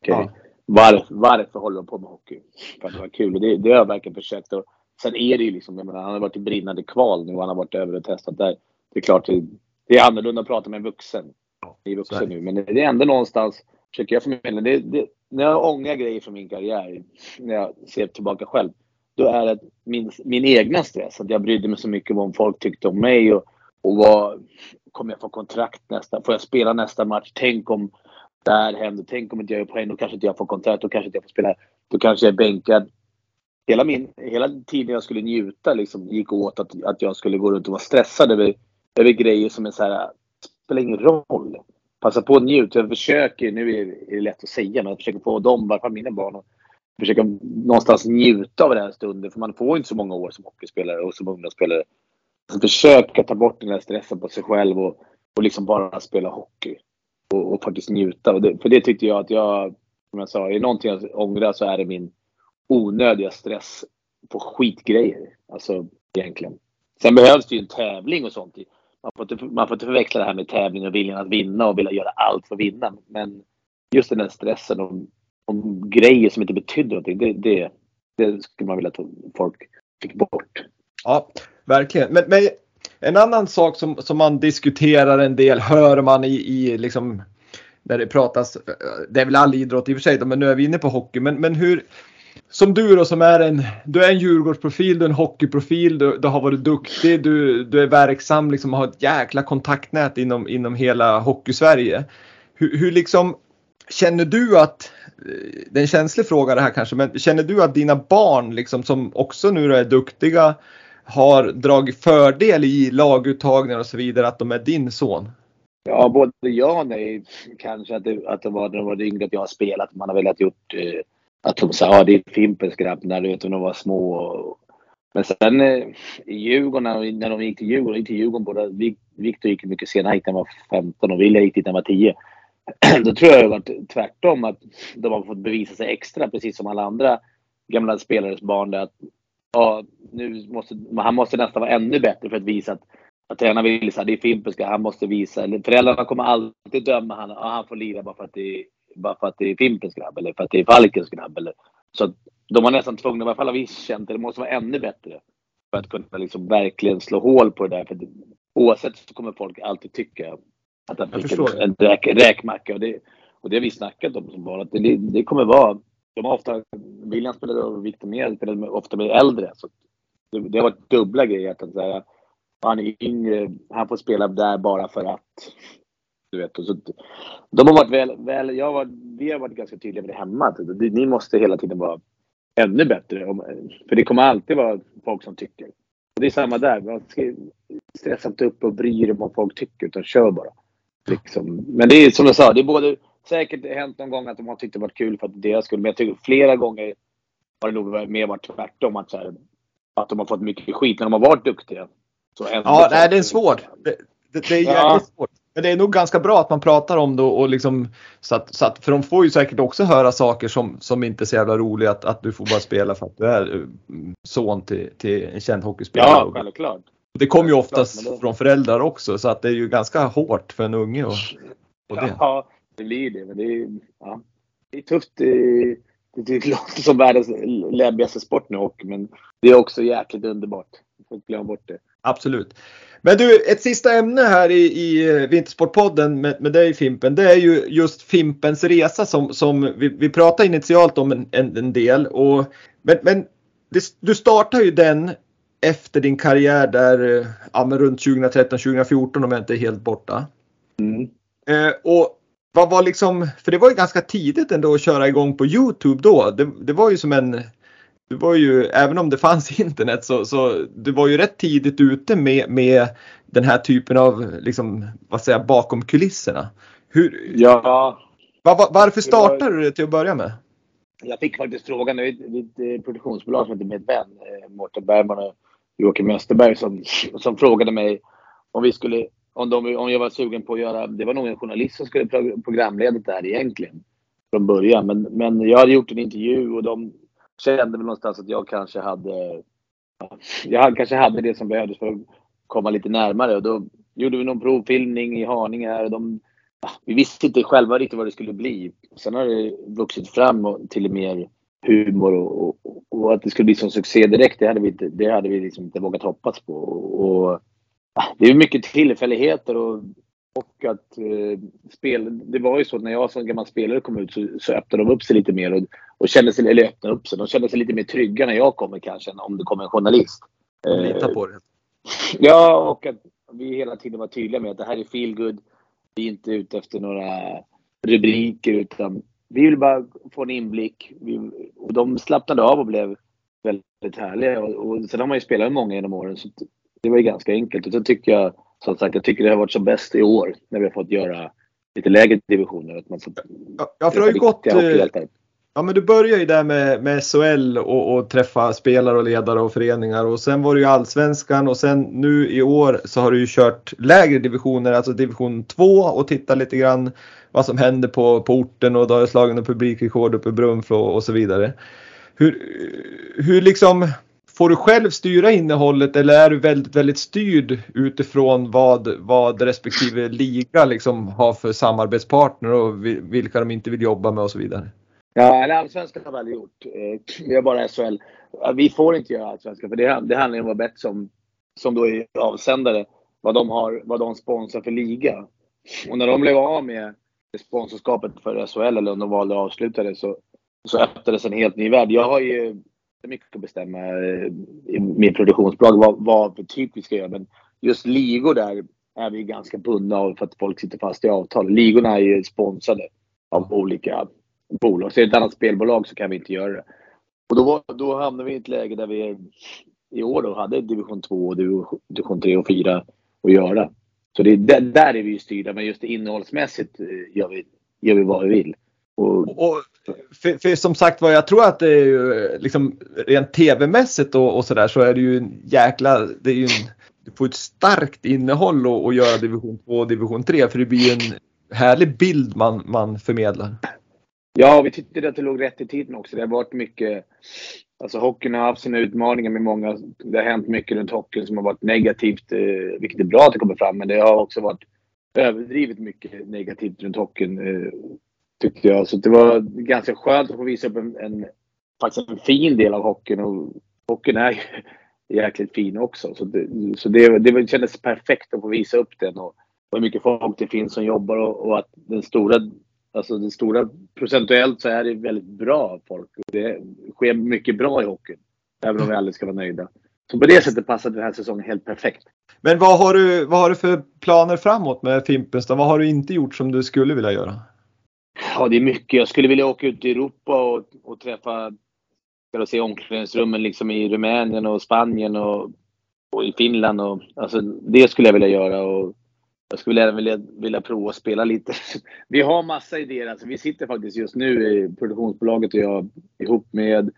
Okay, ja. var, varför håller de på med hockey? För att det var kul. Och det, det har jag verkligen försökt. Och sen är det ju liksom, jag menar, han har varit i brinnande kval nu och han har varit över och testat där. Det är klart, det, det är annorlunda att prata med en vuxen i vuxen nu. Men det är ändå någonstans, försöker jag förmedla, det, det, när jag ångrar grejer från min karriär, när jag ser tillbaka själv, då är det min, min egna stress. Att jag brydde mig så mycket om vad folk tyckte om mig och, och vad, kommer jag få kontrakt nästa, får jag spela nästa match? Tänk om det här händer, tänk om inte jag gör poäng, då kanske inte jag får kontrakt, då kanske inte jag får spela, då kanske jag är bänkad. Hela, min, hela tiden jag skulle njuta liksom, gick åt att, att jag skulle gå runt och vara stressad över, över grejer som är så här, spelar ingen roll. Passa på att njuta. Jag försöker, nu är det lätt att säga, men jag försöker få dem, i varje fall mina barn, att försöka någonstans njuta av den här stunden. För man får inte så många år som hockeyspelare och som ungdomsspelare. Så försöka ta bort den här stressen på sig själv och, och liksom bara spela hockey. Och, och faktiskt njuta. Och det, för det tyckte jag att jag, som jag sa, är det någonting jag ångrar så är det min onödiga stress på skitgrejer. Alltså egentligen. Sen behövs det ju en tävling och sånt man får, inte, man får inte förväxla det här med tävling och viljan att vinna och vilja göra allt för att vinna. Men just den där stressen och, och grejer som inte betyder någonting, det, det, det skulle man vilja att folk fick bort. Ja, verkligen. Men, men en annan sak som, som man diskuterar en del, hör man i, i liksom när det pratas, det är väl all idrott i och för sig, men nu är vi inne på hockey, men, men hur, som du då som är en, du är en Djurgårdsprofil, du är en hockeyprofil, du, du har varit duktig, du, du är verksam, liksom har ett jäkla kontaktnät inom, inom hela hockeysverige. Hur, hur liksom, känner du att, eh, det är en känslig fråga det här kanske, men känner du att dina barn liksom som också nu är duktiga har dragit fördel i laguttagningar och så vidare, att de är din son? Ja, både ja och nej. Kanske att det, att det var när de var yngre att jag har spelat. Man har velat gjort eh, att de sa att ah, det är Fimpens grabb när du vet, de var små. Men sen eh, i Djurgården, när de gick till Djurgården, gick till Djurgården båda, Viktor gick mycket senare hit när han var 15 och William gick dit när han var 10. *clears throat* Då tror jag det har varit tvärtom, att de har fått bevisa sig extra, precis som alla andra gamla spelares barn. Där, att, ja, nu måste, han måste nästan vara ännu bättre för att visa att, att tränaren vill så här, det är Fimpen han måste visa, föräldrarna kommer alltid döma honom, ja, han får lira bara för att det är, bara för att det är Fimpens grabb eller för att det är Falkens grabb. Eller, så de var nästan tvungna, i alla fall har vi känt det, måste vara ännu bättre. För att kunna liksom verkligen slå hål på det där. För det, oavsett så kommer folk alltid tycka att han fick en, en räk, räkmacka. Och det, och det har vi snackat om som barn. Att det, det kommer vara... De har ofta... William spelade och Victor Mer spelade ofta med äldre. Så det, det har varit dubbla grejer. Att säga, han är yngre, han får spela där bara för att. Du vet, och så, de har varit väl, väl jag var, vi har varit ganska tydliga med det hemma. Ni måste hela tiden vara ännu bättre. För det kommer alltid vara folk som tycker. Och det är samma där. Stressa inte upp och bry dig om vad folk tycker, utan kör bara. Liksom. Men det är som jag sa, det är både säkert hänt någon gång att de har tyckt det varit kul för att deras skull. Men jag tycker flera gånger har det nog mer varit tvärtom. Att, så här, att de har fått mycket skit när de har varit duktiga. Så ja, nej, det är svårt. Det, det, det är jävligt ja. svårt. Men det är nog ganska bra att man pratar om det och liksom så att, så att, för de får ju säkert också höra saker som, som inte är så jävla roliga att, att du får bara spela för att du är eh, son till, till en känd hockeyspelare. Ja, självklart. Det kommer ju oftast det... från föräldrar också så att det är ju ganska hårt för en unge. Och, och det. Ja, det blir det. Men det är, ja, det är tufft. Det, det låter som världens läbbigaste sport nu hockey men det är också jäkligt underbart. Jag får inte glömma bort det. Absolut. Men du, ett sista ämne här i, i eh, Vintersportpodden med, med dig Fimpen, det är ju just Fimpens resa som, som vi, vi pratade initialt om en, en, en del. Och, men men det, du startar ju den efter din karriär där, eh, ja, men runt 2013-2014 om jag inte är helt borta. Mm. Eh, och vad var liksom, för det var ju ganska tidigt ändå att köra igång på Youtube då. Det, det var ju som en du var ju, även om det fanns *laughs* internet så, så du var ju rätt tidigt ute med, med den här typen av, liksom, vad säger bakom kulisserna. Hur, ja. Var, varför startade du det till att börja med? Jag fick faktiskt frågan, det är ett produktionsbolag som heter Medvän, eh, Mårten Bergman och Joakim Österberg som, som frågade mig om vi skulle, om, de, om jag var sugen på att göra, det var nog en journalist som skulle programleda det här egentligen från början. Men, men jag hade gjort en intervju och de kände väl någonstans att jag kanske hade jag kanske hade det som behövdes för att komma lite närmare och då gjorde vi någon provfilmning i Haninge här och de, vi visste inte själva riktigt vad det skulle bli. Sen har det vuxit fram till mer humor och, och, och, att det skulle bli sån succé direkt, det hade vi inte, det hade vi liksom inte vågat hoppas på. Och, det är mycket tillfälligheter och och att eh, spel, det var ju så att när jag som gammal spelare kom ut så, så öppnade de upp sig lite mer och, och kände sig, eller öppnade upp sig, de kände sig lite mer trygga när jag kommer kanske än om det kommer en journalist. De litar på det. Ja, och att vi hela tiden var tydliga med att det här är feel good. Vi är inte ute efter några rubriker utan vi vill bara få en inblick. Vi, och de slappnade av och blev väldigt härliga. Och, och sen har man ju spelat med många genom åren så det var ju ganska enkelt. Och så tycker jag som sagt, jag tycker det har varit som bäst i år när vi har fått göra lite lägre divisioner. Att man får ja, för det har ju gått... Ja, men du började ju där med, med SHL och, och, träffa spelare och ledare och föreningar och sen var det ju allsvenskan och sen nu i år så har du ju kört lägre divisioner, alltså division 2 och tittat lite grann vad som händer på, på orten och då har du slagit publikrekord uppe i Brunflo och så vidare. Hur, hur liksom Får du själv styra innehållet eller är du väldigt, väldigt styrd utifrån vad, vad respektive liga liksom har för samarbetspartner och vilka de inte vill jobba med och så vidare? Ja, eller allsvenskan har vi aldrig gjort. Eh, *clears throat* vi har bara SHL. Vi får inte göra allsvenskan för det, det handlar om vad Bett som, som då är avsändare, vad de, har, vad de sponsrar för liga. Och när de blev av med sponsorskapet för SHL, eller om de valde att avsluta det, så, så öppnades en helt ny värld. Jag har ju mycket att bestämma eh, i min produktionsbolag vad, vad för typ vi ska göra. Men just ligor där är vi ganska bundna av för att folk sitter fast i avtal. Ligorna är ju sponsrade av olika bolag. Så är det ett annat spelbolag så kan vi inte göra det. Och då, då hamnar vi i ett läge där vi i år då hade division 2, division 3 och 4 att göra. Så det, där är vi ju styrda, men just innehållsmässigt eh, gör vi, gör vi vad vi vill. Och, och för, för, som sagt var, jag tror att det är ju liksom rent tv-mässigt och, och sådär så är det ju en jäkla, det är ju en, du får ett starkt innehåll att göra division 2 och division 3 för det blir ju en härlig bild man, man förmedlar. Ja, vi tyckte att det låg rätt i tiden också. Det har varit mycket Alltså hockeyn har haft sina utmaningar med många. Det har hänt mycket runt hockeyn som har varit negativt, eh, vilket är bra att det kommer fram. Men det har också varit överdrivet mycket negativt runt hockeyn. Eh, tyckte jag. Så det var ganska skönt att få visa upp en, en, faktiskt en fin del av hockeyn. Och hockeyn är ju *laughs* jäkligt fin också. Så det, så det, det kändes perfekt att få visa upp den. Och, hur mycket folk det finns som jobbar och, och att den stora Alltså det stora procentuellt så är det väldigt bra folk. Det sker mycket bra i hockeyn. Även om vi aldrig ska vara nöjda. Så på det sättet passade den här säsongen helt perfekt. Men vad har du, vad har du för planer framåt med Fimpens? Vad har du inte gjort som du skulle vilja göra? Ja, det är mycket. Jag skulle vilja åka ut i Europa och, och träffa, ska se omklädningsrummen liksom i Rumänien och Spanien och, och i Finland. Och, alltså, det skulle jag vilja göra. Och jag skulle även vilja, vilja prova att spela lite. *laughs* Vi har massa idéer. Alltså, vi sitter faktiskt just nu i produktionsbolaget och jag ihop med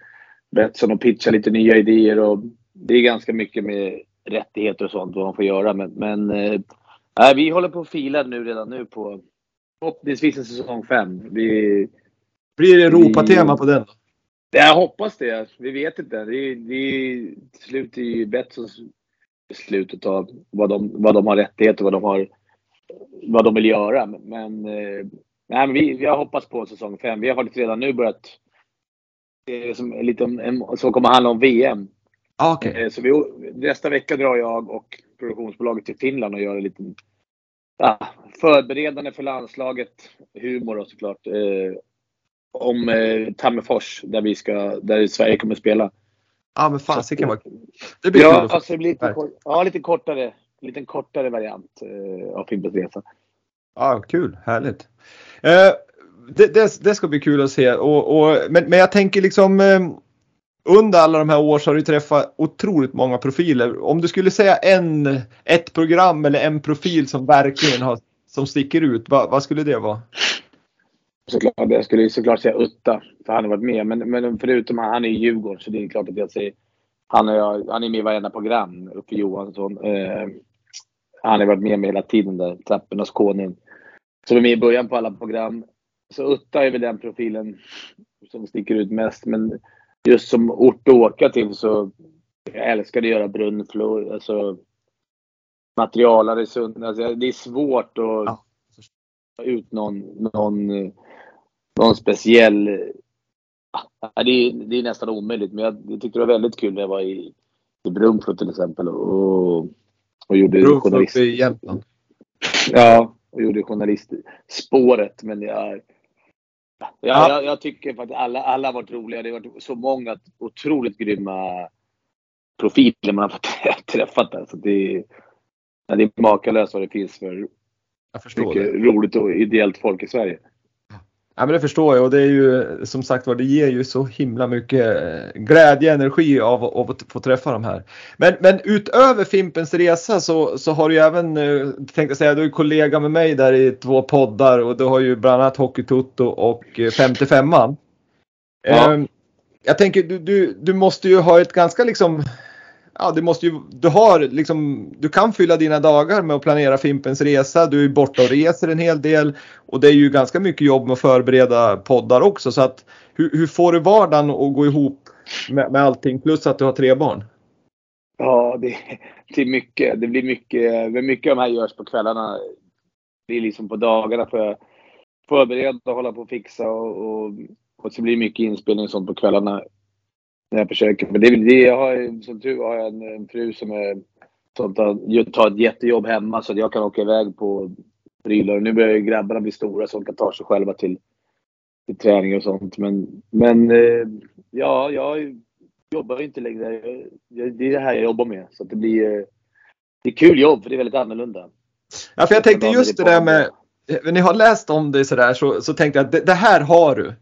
Betsson och pitchar lite nya idéer. Och det är ganska mycket med rättigheter och sånt vad man får göra. Men, men äh, vi håller på att fila nu redan nu på förhoppningsvis en säsong 5. Vi, Blir det Europatema på den? Jag hoppas det. Vi vet inte. Det, det, till slut är ju Betssons beslutet av vad de, vad de har rättigheter, vad de har vad de vill göra. Men, eh, nej, men vi, har hoppats på säsong 5. Vi har faktiskt redan nu börjat det som, lite om, som kommer handla om VM. Ah, okay. Eh, så vi, nästa vecka drar jag och produktionsbolaget till Finland och gör en liten ja, förberedande för landslaget, humor och såklart, eh, om eh, Tammerfors där, vi ska, där Sverige kommer spela. Ja men fasiken vad. Det blir ja, kul. Alltså, det blir lite, kort, ja, lite kortare liten kortare variant eh, av Fimpens Resa. Ja, kul, härligt. Eh, det, det, det, ska bli kul att se. Och, och men, men jag tänker liksom eh, under alla de här åren så har du träffat otroligt många profiler. Om du skulle säga en, ett program eller en profil som verkligen har, som sticker ut, vad, vad skulle det vara? Såklart, jag skulle såklart säga Utta, för han har varit med. Men, men förutom han, han är i Djurgården så det är klart att jag säger han, är, han är med i varenda program, Uffe Johansson. Eh, han har varit med mig hela tiden där, Trappornas konung. Som är med i början på alla program. Så Utta är väl den profilen som sticker ut mest. Men just som ort att åka till så jag älskar att göra Brunflo. Alltså, materialare Sund. Alltså, det är svårt att ja. ta ut någon, någon, någon speciell... det, är, det är nästan omöjligt, men jag, jag tyckte det var väldigt kul när jag var i, i Brunflo till exempel. Och, och gjorde Brunflo journalist... i Jämtland. Ja, och gjorde journalistspåret. Men jag, ja, ja. Jag, jag, tycker faktiskt alla, alla har varit roliga. Det har varit så många otroligt grymma profiler man har fått *laughs* träffat där. Så det, ja, det är makalöst vad det finns för mycket roligt och ideellt folk i Sverige. Ja men det förstår jag och det är ju som sagt var det ger ju så himla mycket eh, glädje, energi av, av att få träffa de här. Men, men utöver Fimpens Resa så, så har du ju även, eh, tänkte säga, du är kollega med mig där i två poddar och du har ju bland annat Hockeytoto och 55an. Eh, ja. Ehm, jag tänker du, du, du måste ju ha ett ganska liksom ja, du måste ju, du har liksom, du kan fylla dina dagar med att planera Fimpens Resa. Du är borta och reser en hel del och det är ju ganska mycket jobb med att förbereda poddar också. Så att hur, hur får du vardagen att gå ihop med, med allting plus att du har tre barn? Ja, det, det är mycket. Det blir mycket. Mycket av de här görs på kvällarna. Det är liksom på dagarna för förbereda och hålla på och fixa och, och, och så blir det mycket inspelning och sånt på kvällarna när jag försöker. Men det, det, jag har, som tur har jag en, en fru som är, som tar, tar ett jättejobb hemma så att jag kan åka iväg på prylar. Nu börjar grabbarna bli stora så de kan ta sig själva till, till träning och sånt. Men, men eh, ja, jag jobbar inte längre. Det är det här jag jobbar med. Så det blir eh, det är kul jobb för det är väldigt annorlunda. Ja, för jag tänkte just det där med, när ni har läst om det sådär så, så tänkte jag att det, det, här har du.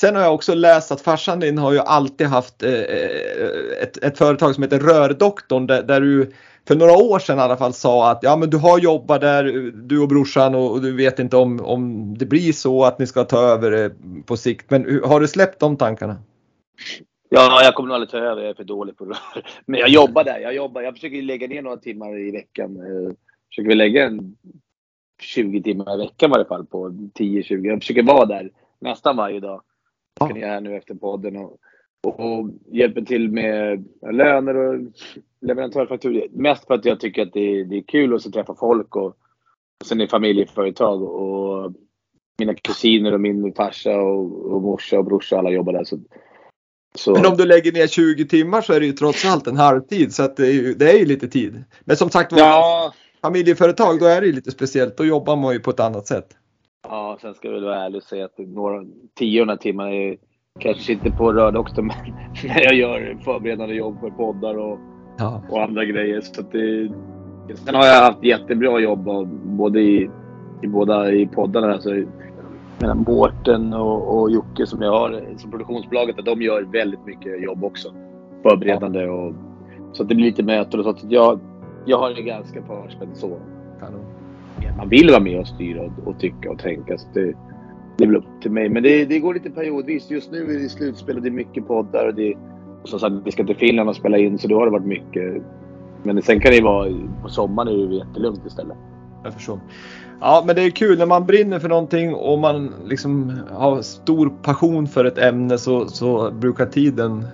Sen har jag också läst att farsan din har ju alltid haft eh, eh, ett, ett, företag som heter Rördoktorn där, där, du för några år sedan i alla fall sa att ja men du har jobbat där du och brorsan och, och, du vet inte om, om det blir så att ni ska ta över eh, på sikt. Men har du släppt de tankarna? Ja, jag kommer nog aldrig ta över. Jag är för dålig på det. *laughs* Men jag jobbar där. Jag jobbar. Jag försöker lägga ner några timmar i veckan. Jag försöker lägga en 20 timmar i veckan i varje fall på 10-20. Jag försöker vara där nästan varje dag. Jag är här nu efter podden och, och hjälper till med löner och leverantörsfakturor. Mest för att jag tycker att det är, det är kul att träffa folk och, och sen är familjeföretag och mina kusiner och min farsa och, och morsa och brorsa alla jobbar där. Så, så. Men om du lägger ner 20 timmar så är det ju trots allt en halvtid så att det, är ju, det är ju lite tid. Men som sagt ja. familjeföretag då är det ju lite speciellt. Då jobbar man ju på ett annat sätt. Ja, sen ska jag väl vara ärlig och säga att några, tio timmar är kanske inte på också *laughs* men när jag gör förberedande jobb för poddar och, ja. och andra grejer. Så det, sen har jag haft jättebra jobb både i, i båda i poddarna. Alltså, menar Mårten och, och Jocke som jag har som produktionsbolaget, de gör väldigt mycket jobb också. Förberedande och så att det blir lite möten och så. Att jag, jag har det ganska förspänt så. Man vill vara med och styra och, och tycka och tänka. Så det, det är väl upp till mig. Men det, det går lite periodvis. Just nu är det slutspel och det är mycket poddar. Och det, och som sagt, vi ska till Finland och spela in så då har det varit mycket. Men sen kan det vara på sommaren är det jättelugnt istället. Jag förstår. Ja, men det är kul när man brinner för någonting och man liksom har stor passion för ett ämne så, så brukar tiden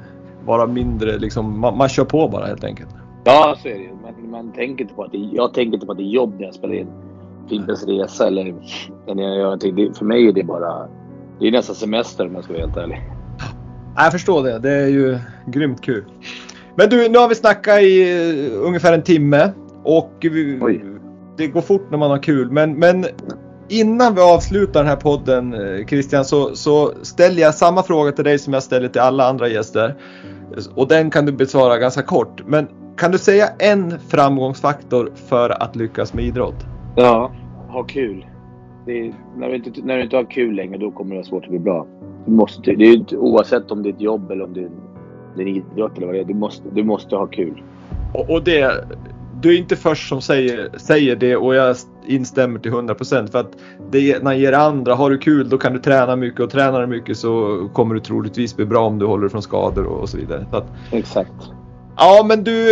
vara mindre. Liksom, man, man kör på bara helt enkelt. Ja, så är det man, man tänker inte på att det, Jag tänker inte på att det är jobb när jag spelar in. Fimpens Resa eller när jag gör någonting. Det, för mig är det bara... Det är nästan semester om jag ska vara helt ärlig. Jag förstår det. Det är ju grymt kul. Men du, nu har vi snackat i uh, ungefär en timme. Och vi, det går fort när man har kul. Men, men innan vi avslutar den här podden uh, Christian så, så ställer jag samma fråga till dig som jag ställer till alla andra gäster. Och den kan du besvara ganska kort. Men kan du säga en framgångsfaktor för att lyckas med idrott? Ja, ha kul. Är, när, du inte, när du inte har kul längre, då kommer det vara svårt att bli bra. Du måste, det är oavsett om det är ett jobb eller om det är en, idrott eller vad det är. Du måste, du måste ha kul. Och, och det, du är inte först som säger, säger det och jag instämmer till 100% för att det när ger andra. Har du kul då kan du träna mycket och tränar du mycket så kommer du troligtvis bli bra om du håller från skador och, och så vidare. Så att, Exakt. Ja men du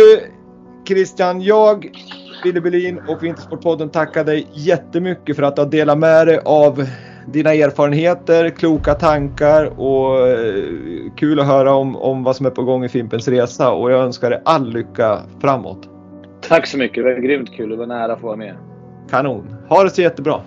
Christian, jag Billy Berlin och Vintersportpodden tackar dig jättemycket för att du har delat med dig av dina erfarenheter, kloka tankar och eh, kul att höra om, om vad som är på gång i Fimpens Resa och jag önskar dig all lycka framåt. Tack så mycket, det var grymt kul. Det var nära att få vara med. Kanon. Ha det så jättebra.